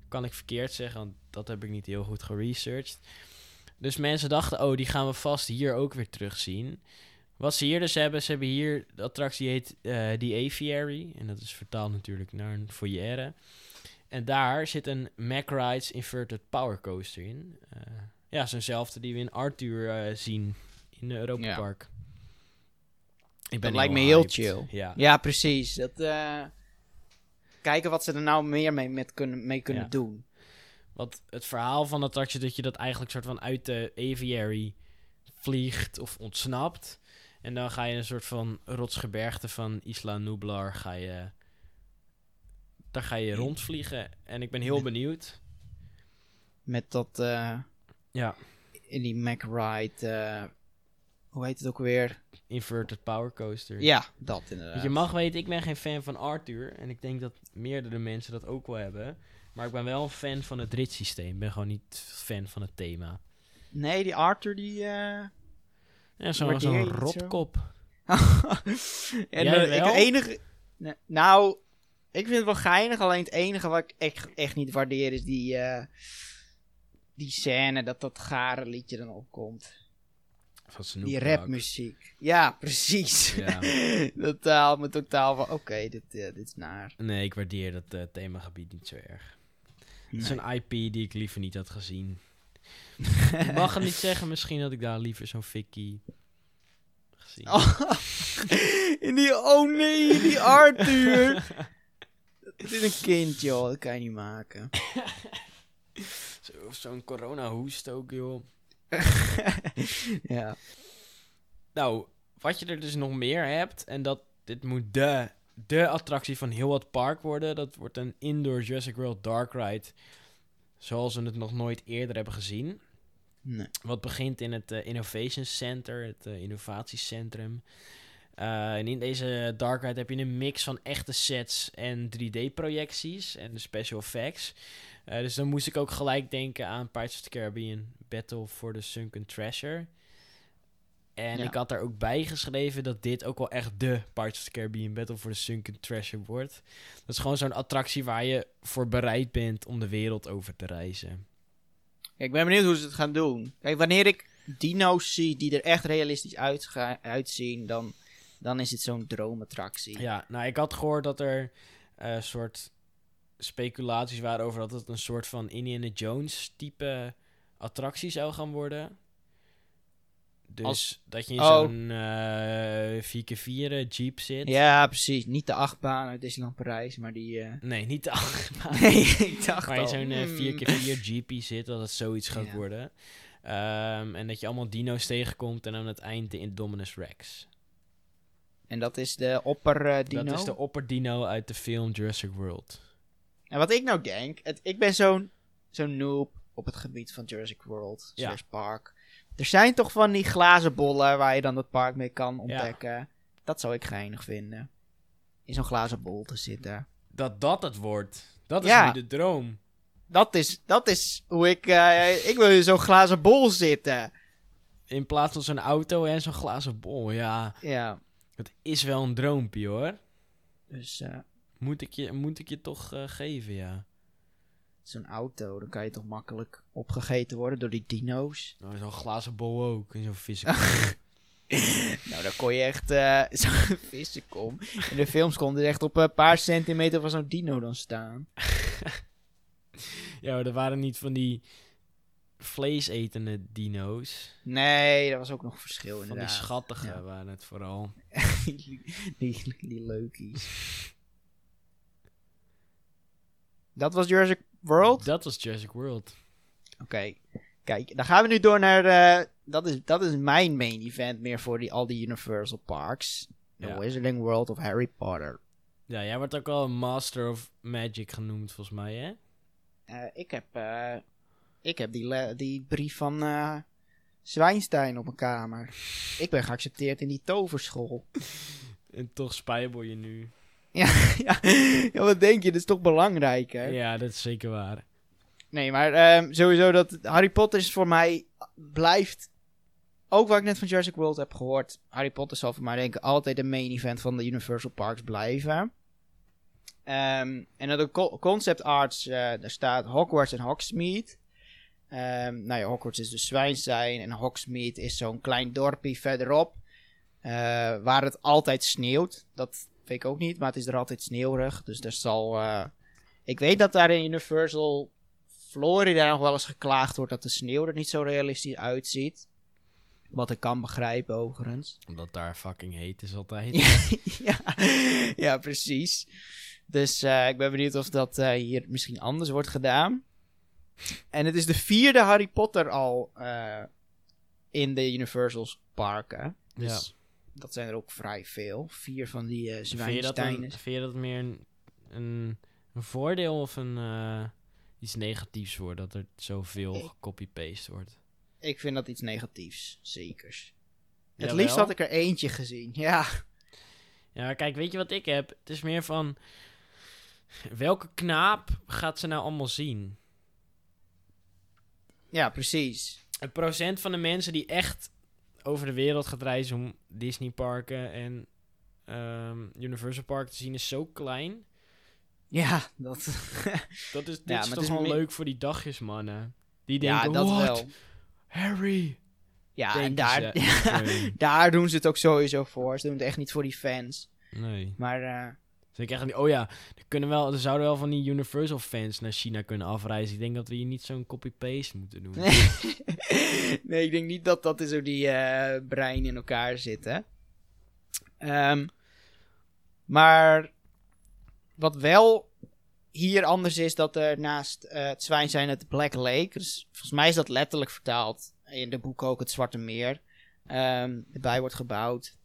Kan ik verkeerd zeggen, want dat heb ik niet heel goed geresearched. Dus mensen dachten, oh, die gaan we vast hier ook weer terugzien. Wat ze hier dus hebben, ze hebben hier, de attractie heet eh The Aviary. En dat is vertaald natuurlijk naar een foyer. En daar zit een Mack Rides Inverted Power Coaster in. Ja, zo'nzelfde die we in Arthur eh, zien in de Europa Ja. Park. Ik Dat lijkt me heel hyped. chill. Ja. ja, precies. Dat, eh, kijken wat ze er nou meer mee, met kunnen, mee kunnen Ja. doen. Want het verhaal van de attractie dat je dat eigenlijk soort van uit de aviary vliegt of ontsnapt. En dan ga je een soort van rotsgebergte van Isla Nublar ga je... Daar ga je rondvliegen. En ik ben heel benieuwd. Met dat... eh, Ja, in die Mac Ride... eh, hoe heet het ook weer? Inverted Power Coaster. Ja, dat inderdaad. Want je mag weten, ik ben geen fan van Arthur. En ik denk dat meerdere mensen dat ook wel hebben. Maar ik ben wel een fan van het ritssysteem. Ik ben gewoon niet fan van het thema. Nee, die Arthur die... eh, Ja, zo'n zo? rotkop. en Jij eh, ik enige... Nou, Ik vind het wel geinig, alleen het enige wat ik echt, echt niet waardeer is die, eh, die scène dat dat gare liedje dan opkomt. Van Snoop Die rapmuziek. Ja, precies. Ja. dat haalt me totaal van, oké, dit, eh, dit is naar. Nee, ik waardeer dat eh, themagebied niet zo erg. Het is Nee. een IP die ik liever niet had gezien. ik mag het niet zeggen, misschien had ik daar liever zo'n Vicky gezien. Oh, in die, oh nee, die Arthur. Het is een kind, joh. Dat kan je niet maken. Zo, Zo'n corona-hoest ook, joh. ja. Nou, wat je er dus nog meer hebt, en dat dit moet de, de attractie van heel wat park worden. Dat wordt een indoor Jurassic World Dark Ride. Zoals we het nog nooit eerder hebben gezien. Nee. Wat begint in het eh, Innovation Center, het eh, innovatiecentrum. Eh, en in deze Dark Ride heb je een mix van echte sets en 3D-projecties en de special effects. Eh, dus dan moest ik ook gelijk denken aan Pirates of the Caribbean Battle for the Sunken Treasure. En Ja. ik had daar ook bij geschreven dat dit ook wel echt de Pirates of the Caribbean Battle for the Sunken Treasure wordt. Dat is gewoon zo'n attractie waar je voor bereid bent om de wereld over te reizen. Kijk, ik ben benieuwd hoe ze het gaan doen. Kijk, wanneer ik dino's zie die er echt realistisch uitga- uitzien, dan, dan is het zo'n droomattractie. Ja, nou, ik had gehoord dat er een soort speculaties waren over dat het een soort van Indiana Jones type attractie zou gaan worden. Dus Als- dat je in Oh. zo'n eh 4x4 Jeep zit. Ja, precies. Niet de achtbaan uit Disneyland Parijs, maar die... eh, Nee, niet de achtbaan. Nee, ik dacht je al, zo'n eh, hmm. 4x4 Jeepie zit, dat het zoiets gaat Ja. worden. Ehm, en dat je allemaal dino's tegenkomt en aan het eind de Indominus Rex. En dat is de opper eh, dino. Dat is de opperdino uit de film Jurassic World. En wat ik nou denk, het, ik ben zo'n zo'n noob op het gebied van Jurassic World, Ja. park. Er zijn toch van die glazen bollen waar je dan het park mee kan ontdekken. Dat zou ik geinig vinden. In zo'n glazen bol te zitten. Dat dat het wordt. Dat is Ja. nu de droom. Dat is, dat is hoe ik... eh, ik wil in zo'n glazen bol zitten. In plaats van zo'n auto en zo'n glazen bol. Ja, Ja, het is wel een droompje hoor. dus eh, Moet ik je, moet ik je toch eh, geven, ja. zo'n auto, dan kan je toch makkelijk opgegeten worden door die dino's. Nou, zo'n glazen bol ook. En zo'n vis. Nou, dan kon je echt eh zo'n vissenkom. In de films kon er echt op een paar centimeter van zo'n dino dan staan. ja, maar er waren niet van die vleesetende dino's. Nee, dat was ook nog verschil Van die inderdaad. schattige Ja. waren het vooral. die, die, die leukies. Dat was Jurassic World? Dat was Jurassic World. Oké. Kijk, dan gaan we nu door naar... eh, dat, is, dat is mijn main event meer voor die, al die Universal Parks. The Ja. Wizarding World of Harry Potter. Ja, jij wordt ook al een Master of Magic genoemd, volgens mij, hè? Eh, ik heb, eh, ik heb die, die brief van eh Zwijnstein op mijn kamer. Ik ben geaccepteerd in die toverschool. En toch spijbel je nu. ja, ja, ja, wat denk je? Dat is toch belangrijk, hè? Ja, dat is zeker waar. Nee, maar ehm, sowieso dat Harry Potter is voor mij blijft ook wat ik net van Jurassic World heb gehoord. Harry Potter zal voor mij denk ik altijd de main event van de Universal Parks blijven. Ehm, en dat de co- concept arts, eh, daar staat Hogwarts en Hogsmeade. Ehm nou ja, Hogwarts is dus Zwijnstein en Hogsmeade is zo'n klein dorpje verderop. eh, waar het altijd sneeuwt. Dat weet ik ook niet, maar het is er altijd sneeuwig. Dus er zal... eh, ik weet dat daar in Universal Florida nog wel eens geklaagd wordt dat de sneeuw er niet zo realistisch uitziet. Wat ik kan begrijpen, overigens. Omdat daar fucking heet is altijd. ja, ja, precies. Dus eh, ik ben benieuwd of dat eh, hier misschien anders wordt gedaan. En het is de vierde Harry Potter al in de Universal's parken. Dus dat zijn er ook vrij veel. Vier van die eh Vind je, dat een, Zwijnsteinen. vind je dat meer een, een, een voordeel of een, eh, iets negatiefs wordt? Dat er zoveel gecopy-paste wordt? Ik vind dat iets negatiefs, zekers. Het Jawel? liefst had ik er eentje gezien, ja. Ja, kijk, weet je wat ik heb? Het is meer van... Welke knaap gaat ze nou allemaal zien? Ja, precies. Het procent van de mensen die echt over de wereld gaat reizen om Disney parken en ehm, Universal Park te zien is zo klein. Ja, dat... Dat is, dit Ja, is maar toch het is wel leuk voor die dagjes, mannen. Die ja, denken, dat "What? wel. Harry. Ja, en daar, ze. Daar doen ze het ook sowieso voor. Ze doen het echt niet voor die fans. Nee. Maar eh, Dus ik echt oh ja, er, kunnen wel, er zouden wel van die Universal fans naar China kunnen afreizen. Ik denk dat we hier niet zo'n copy-paste moeten doen. nee, ik denk niet dat dat in zo die eh, brein in elkaar zit. Ehm, maar wat wel hier anders is, dat er naast eh, het zwijn zijn het Black Lake. Dus volgens mij is dat letterlijk vertaald. In de boek ook het Zwarte Meer. ehm erbij wordt gebouwd.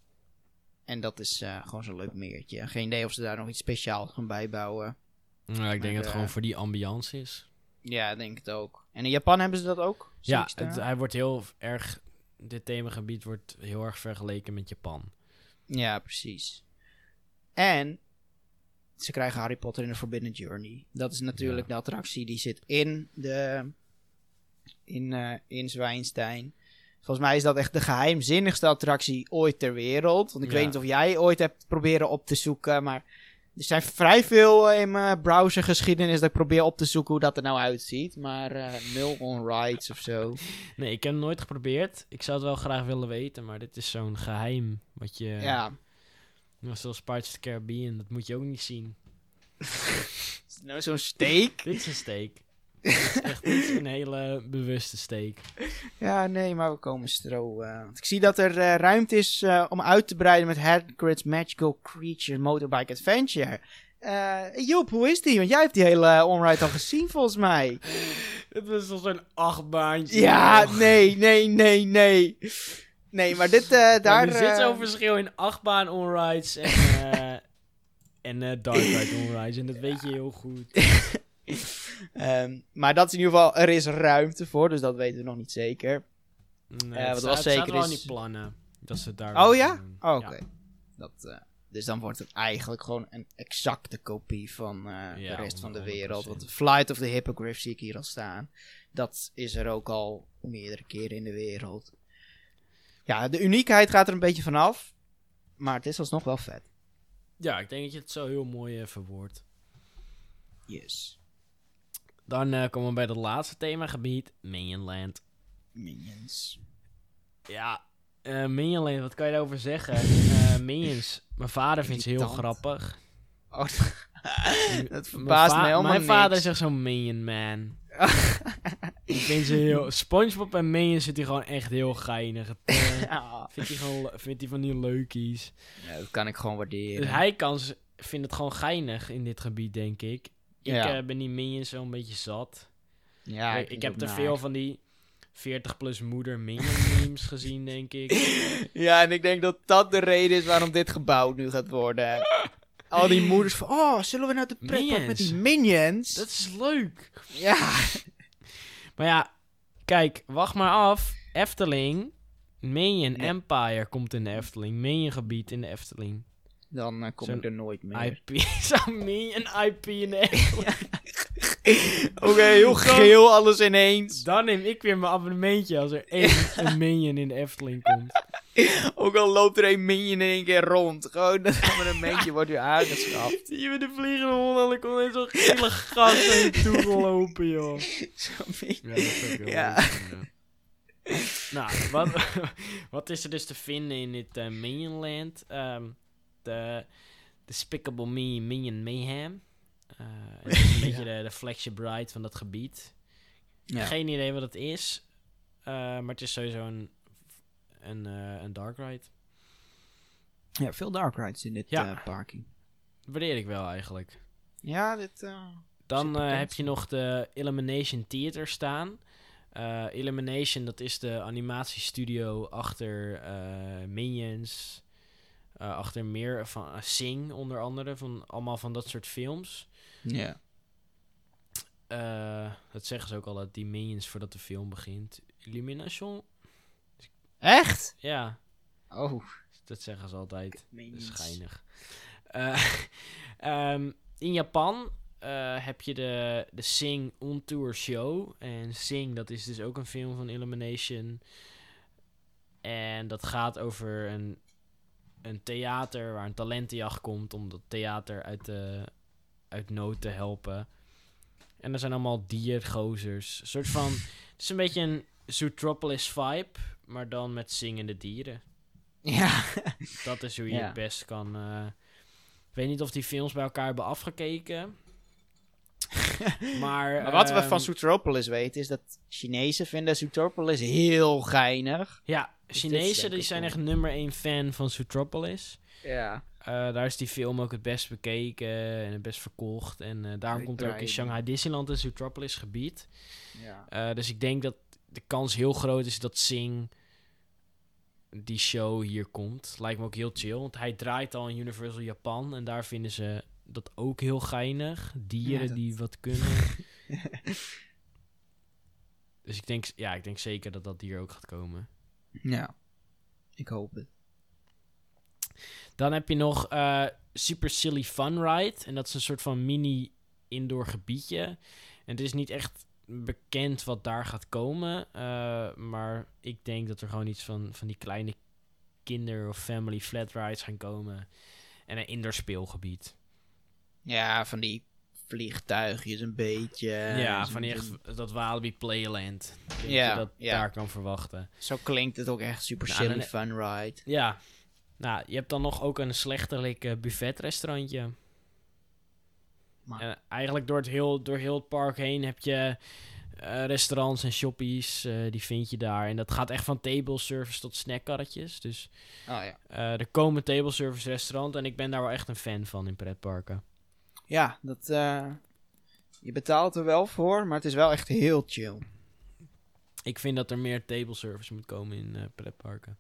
En dat is eh, gewoon zo'n leuk meertje. Geen idee of ze daar nog iets speciaals gaan bijbouwen. Nou, ik denk dat het eh, gewoon voor die ambiance is. Ja, ik denk het ook. En in Japan hebben ze dat ook? Ja, het, hij wordt heel erg, dit themagebied wordt heel erg vergeleken met Japan. Ja, precies. En ze krijgen Harry Potter in de Forbidden Journey. Dat is natuurlijk de attractie die zit in de in, eh in Zwijnstein. Volgens mij is dat echt de geheimzinnigste attractie ooit ter wereld. Want ik Ja. weet niet of jij ooit hebt proberen op te zoeken, maar er zijn vrij veel eh, in mijn browsergeschiedenis dat ik probeer op te zoeken hoe dat er nou uitziet. Maar eh, nul on rides of zo. Nee, ik heb het nooit geprobeerd. Ik zou het wel graag willen weten, maar dit is zo'n geheim wat je... Ja. Zoals Pirates of the Caribbean, dat moet je ook niet zien. Nou, zo'n steak. Dit is een steak. Is echt niet een hele bewuste steak. Ja, nee, maar we komen stro. eh, want ik zie dat er eh, ruimte is eh, om uit te breiden met Hagrid's Magical Creature Motorbike Adventure. Eh Joep, hoe is die? Want jij hebt die hele onride al gezien, volgens mij. Het was toch zo'n achtbaantje. Ja, joh. nee, nee, nee, nee. Nee, maar dit, eh, daar... er zit zo'n verschil in achtbaan onrides en, eh en dark ride onrides. En dat weet je heel goed. ehm, maar dat is in ieder geval, er is ruimte voor, dus dat weten we nog niet zeker. Nee, het wat wel zeker staat wel in is- die plannen. Dat ze daar Oh ja? Oh, Oké. Ja. Dat, eh, dus dan wordt het eigenlijk gewoon een exacte kopie van eh, Ja, de rest van de 100%. wereld. Want Flight of the Hippogriff zie ik hier al staan. Dat is er ook al meerdere keren in de wereld. Ja, de uniekheid gaat er een beetje vanaf. Maar het is alsnog wel vet. Ja, ik denk dat je het zo heel mooi eh, verwoordt. Yes. Dan eh, komen we bij het laatste themagebied, Minionland. Minions. Ja, eh Minionland, wat kan je daarover zeggen? Eh Minions, mijn vader vindt ze heel grappig. Oh, dat Mijn verbaast me helemaal Mijn vader niks. zegt zo'n Minion Man. ik vind ze heel... Spongebob en Minions vindt hij gewoon echt heel geinig. Het, vindt hij gewoon vindt hij van die leukies. ja, dat kan ik gewoon waarderen. Dus hij kan ze, vindt het gewoon geinig in dit gebied, denk ik. Ik Ja. eh, ben die Minions wel een beetje zat. ja, ik, heb te veel van die 40 plus moeder Minion memes gezien, denk ik. Ja, en ik denk dat dat de reden is waarom dit gebouwd nu gaat worden. Al die moeders van, oh, zullen we naar de pretpark met die minions? Dat is leuk. Ja. Maar ja, kijk, wacht maar af. Efteling, Minion Nee. Empire komt in de Efteling. Minion gebied in de Efteling. Dan eh, kom Zo'n ik er nooit meer. IP, zo'n Minion IP in de Efteling. Oké, heel geel alles ineens. Dan neem ik weer mijn abonnementje als er één een Minion in de Efteling komt. Ook al loopt er een minion in één keer rond. Gewoon dat abonnementje wordt weer aangeschaft. Zie je met de vliegende hond en er komt zo'n gele gast naar je toe gelopen, joh. Zo'n minion. Ja, dat is ook heel Ja. leuk, ja. nou, wat, wat is er dus te vinden in dit eh, Minionland? Ehm de Despicable Me Minion Mayhem. Eh, het is een beetje de, de flagship ride van dat gebied. Ja. Geen idee wat het is. eh, maar het is sowieso een, een, eh, een dark ride. ja, veel dark rides in dit Ja. eh, parking. Waardeer ik wel eigenlijk. Ja, dit... eh, Dan eh, heb je nog de Elimination Theater staan. Eh, Elimination, dat is de animatiestudio achter eh, Minions. Eh, achter meer van eh, Sing, onder andere. Van, allemaal van dat soort films. ja. Eh, dat zeggen ze ook al, dat die Minions voordat de film begint. Illumination? Echt? Ja, Oh. dat zeggen ze altijd. Minions. Eh, ehm, in Japan heb je de, de Sing On Tour Show. En Sing, dat is dus ook een film van Illumination. En dat gaat over een, een theater waar een talentenjacht komt om dat theater uit de, uit nood te helpen. En er zijn allemaal diergozers. Een soort van... Het is een beetje een Zootropolis vibe, maar dan met zingende dieren. Ja. Dat is hoe je Ja. het best kan... eh, Ik weet niet of die films bij elkaar hebben afgekeken. maar... Maar wat we ehm, van Zootropolis weten is dat Chinezen vinden Zootropolis heel geinig. Ja, Dus Chinezen die zijn echt nummer één fan van Zootropolis. Ja. Eh, daar is die film ook het best bekeken en het best verkocht. En eh, daarom komt er ook in Shanghai Disneyland een Zootropolis gebied. ja. Eh, dus ik denk dat de kans heel groot is dat Sing die show hier komt. Lijkt me ook heel chill, want hij draait al in Universal Japan. En daar vinden ze dat ook heel geinig. Dieren Ja, dat- die wat kunnen. dus ik denk, ja, ik denk zeker dat dat hier ook gaat komen. Ja. Ik hoop het. Dan heb je nog eh, Super Silly Fun Ride. En dat is een soort van mini indoor gebiedje. En het is niet echt bekend wat daar gaat komen. eh, maar ik denk dat er gewoon iets van, van die kleine kinder- of family flat rides gaan komen. En een indoor speelgebied. Ja, van die vliegtuigjes een beetje. ja, van die echt, dat Walibi Playland. Denk Ja, dat je dat ja. daar kan verwachten. Zo klinkt het ook echt super Nou, silly dan- fun ride. Ja. Nou, je hebt dan nog ook een slechterlijk eh, buffetrestaurantje. Maar- En eigenlijk door het, heel, door heel het park heen heb je eh, restaurants en shoppies. eh, die vind je daar. En dat gaat echt van table service tot snackkarretjes. Dus Oh ja. er komen table service restaurants. En ik ben daar wel echt een fan van in pretparken. Ja, dat. eh, je betaalt er wel voor, maar het is wel echt heel chill. Ik vind dat er meer table service moet komen in eh, pretparken.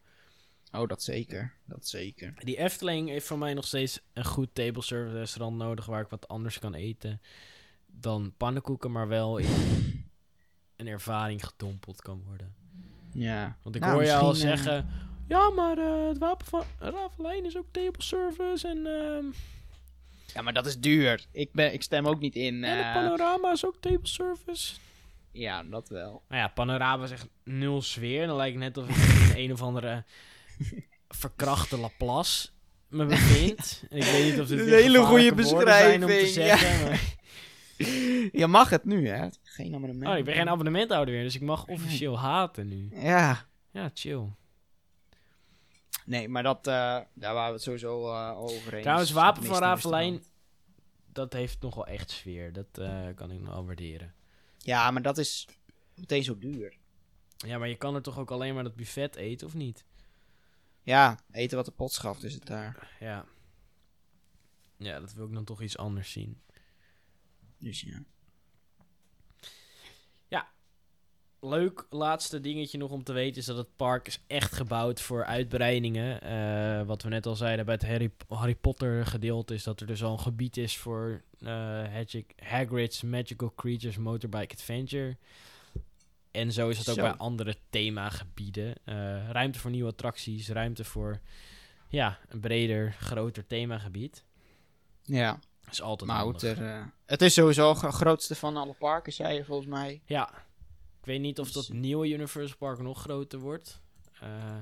Oh, dat zeker. Dat zeker. Die Efteling heeft voor mij nog steeds een goed table service restaurant nodig. Waar ik wat anders kan eten dan pannenkoeken. Maar wel in een ervaring gedompeld kan worden. Ja. Want ik Nou, hoor je al eh, zeggen... Ja, maar het wapen van Ravelijn is ook table service. En, ehm, Ja, maar dat is duur. Ik, ben, ik stem ook niet in. en de eh, panorama is ook table service. ja, dat wel. Nou ja, panorama is echt nul sfeer. Dan lijkt het net of ik in een of andere verkrachte Laplace me bevind. En ik weet niet of dit Een weer hele goede zijn om te beschrijving, ja. zeggen. maar- Je mag het nu, hè? Geen abonnement. Oh, ik ben geen abonnementhouder meer, dus ik mag officieel haten nu. Ja. Ja, chill. Nee, maar dat, eh, daar waren we het sowieso eh, over eens. Trouwens, Wapen van Ravelijn, dat heeft nogal echt sfeer. Dat eh, kan ik nog wel waarderen. Ja, maar dat is meteen zo duur. Ja, maar je kan er toch ook alleen maar dat buffet eten, of niet? Ja, eten wat de pot schaft is het daar. Ja. Ja, dat wil ik dan toch iets anders zien. Dus ja. Leuk laatste dingetje nog om te weten is dat het park is echt gebouwd voor uitbreidingen. Eh, wat we net al zeiden bij het Harry, Harry Potter gedeelte is dat er dus al een gebied is voor Hagrid- Hagrid's Magical Creatures Motorbike Adventure. En zo is het ook Zo. bij andere themagebieden. Eh ruimte voor nieuwe attracties, ruimte voor ja, een breder, groter themagebied. Ja, is altijd maar goed, er, het is sowieso het grootste van alle parken, zei je volgens mij. Ja, ik weet niet of Dus- dat nieuwe Universal Park nog groter wordt. Eh,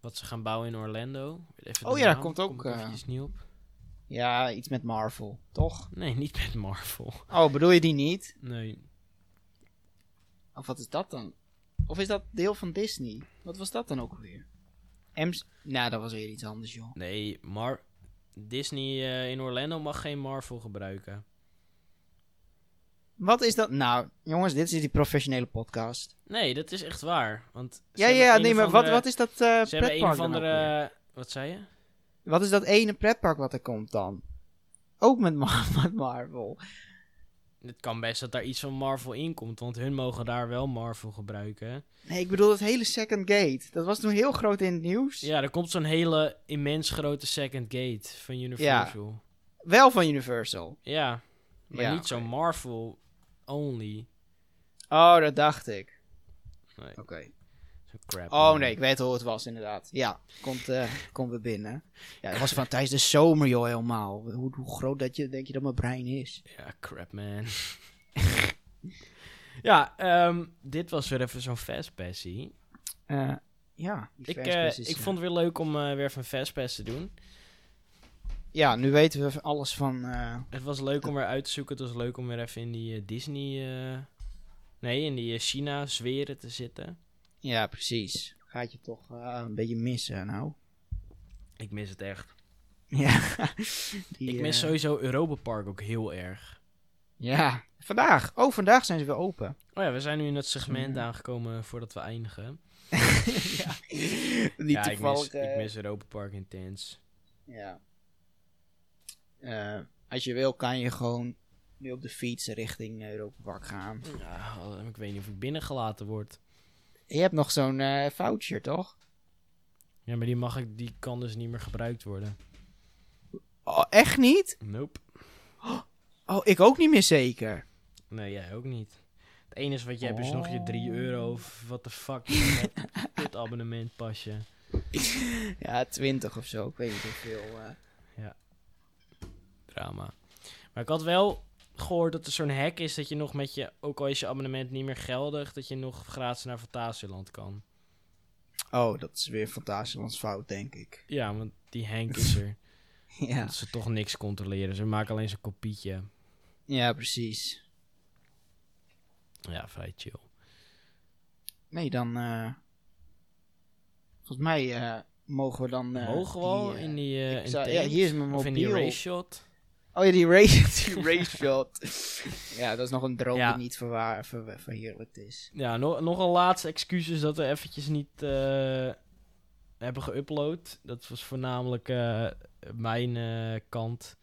wat ze gaan bouwen in Orlando. Even Oh ja, daar komt ook, kom ik eh, niet op. Ja, iets met Marvel, toch? Nee, niet met Marvel. Oh, bedoel je die niet? Nee. Of wat is dat dan? Of is dat deel van Disney? Wat was dat dan ook weer? M's... Nou, dat was weer iets anders, joh. Nee, Mar Disney eh, in Orlando mag geen Marvel gebruiken. Wat is dat? Nou, jongens, dit is die professionele podcast. Nee, dat is echt waar. Want Ja, ja, nee, maar wat, wat is dat eh Ze hebben een pretpark weer? andere... Wat zei je? Wat is dat ene pretpark wat er komt dan? Ook met, Mar met Marvel. Het kan best dat daar iets van Marvel in komt, want hun mogen daar wel Marvel gebruiken. Nee, ik bedoel het hele Second Gate. Dat was toen heel groot in het nieuws. Ja, er komt zo'n hele immens grote second gate van Universal. Wel van Universal. Ja, maar Ja, niet zo oké. Marvel only. Oh, dat dacht ik. Nee, Oké. crap. Oh man. nee, ik weet hoe het was inderdaad. Ja, komt, eh komt weer binnen. Ja, dat was van tijdens de zomer joh helemaal. Hoe, hoe groot dat je, denk je dat mijn brein is? Ja, crap man. ja, ehm, dit was weer even zo'n fastpassie. Eh, ja. Ik, eh, ik vond het weer leuk om weer even een fastpass te doen. Ja, nu weten we alles van... eh, Het was leuk om weer uit te zoeken. Het was leuk om weer even in die eh, Disney... eh, nee, in die China-zweren te zitten. ja, precies. Gaat je toch een beetje missen, nou. Ik mis het echt. Ja. Die, Ik mis sowieso Europa Park ook heel erg. Ja, vandaag. Oh, vandaag zijn ze weer open. Oh ja, we zijn nu in het segment Ja. aangekomen voordat we eindigen. ja. Niet ja, ik mis, ik mis Europa Park intens. Ja. Eh, als je wil, kan je gewoon nu op de fiets richting Europa Park gaan. Ja, ik weet niet of ik binnengelaten word. Je hebt nog zo'n eh, voucher, toch? Ja, maar die, mag ik, die kan dus niet meer gebruikt worden. Oh, echt niet? Nope. Oh, ik ook niet meer zeker. Nee, jij ook niet. Het enige wat je hebt is nog je 3 Oh. euro of wat de fuck. Dit abonnement pasje. Ja, 20 of zo. Ik weet niet hoeveel. eh. Drama. Maar ik had wel gehoord dat er zo'n hack is dat je nog met je, ook al is je abonnement niet meer geldig, dat je nog gratis naar Fantasieland kan. Oh, dat is weer Fantasielands fout, denk ik. Ja, want die Henk is er. Ja, Dat ze toch niks controleren. Ze maken alleen zo'n kopietje. ja precies. Ja, vrij chill. Nee, dan. eh, volgens mij eh, mogen we dan. eh, Mogen we die, in die... zou- ja, hier is mijn Of in die mobiel. Oh ja, die race, die race shot. ja, dat is nog een droom Ja. die niet verwaar, ver, verheerlijkt is. Ja, nog, nog een laatste excuses dat we eventjes niet eh, hebben geüpload. Dat was voornamelijk eh, mijn eh, kant.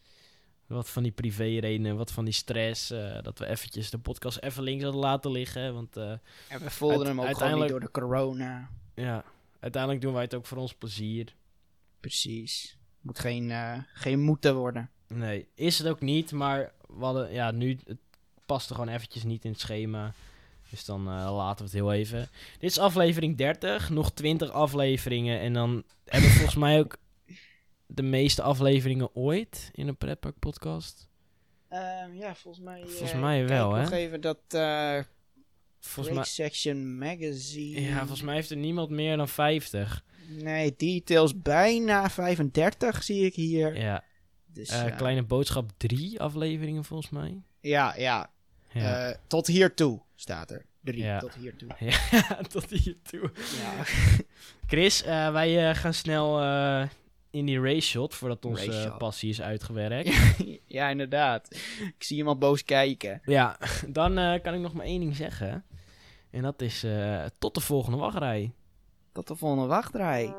Wat van die privé-redenen, wat van die stress. eh, dat we eventjes de podcast even links hadden laten liggen. Want eh, En we voelden hem ook gewoon niet door de corona. ja, uiteindelijk doen wij het ook voor ons plezier. Precies. Moet geen, eh, geen moeten worden. Nee, is het ook niet, maar we hadden, ja, nu, het paste gewoon eventjes niet in het schema. Dus dan eh, laten we het heel even. Dit is aflevering 30, nog 20 afleveringen. En dan hebben we volgens mij ook de meeste afleveringen ooit in een Pretpark podcast. Ehm, ja, volgens mij. eh, Volgens mij kijk wel, hè? nog even dat eh Volgens mij, Section Magazine. ja, volgens mij heeft er niemand meer dan 50. Nee, details bijna 35 zie ik hier. Ja, Dus, eh, Kleine Boodschap 3 afleveringen volgens mij. Ja, ja. Ja, eh, tot hiertoe staat er. Drie, Ja. tot hiertoe. ja tot hiertoe. Ja. Chris, eh, wij gaan snel in die race shot voordat onze passie is uitgewerkt. ja, inderdaad. Ik zie iemand boos kijken. Ja, dan kan ik nog maar één ding zeggen. En dat is tot de volgende wachtrij. Tot de volgende wachtrij.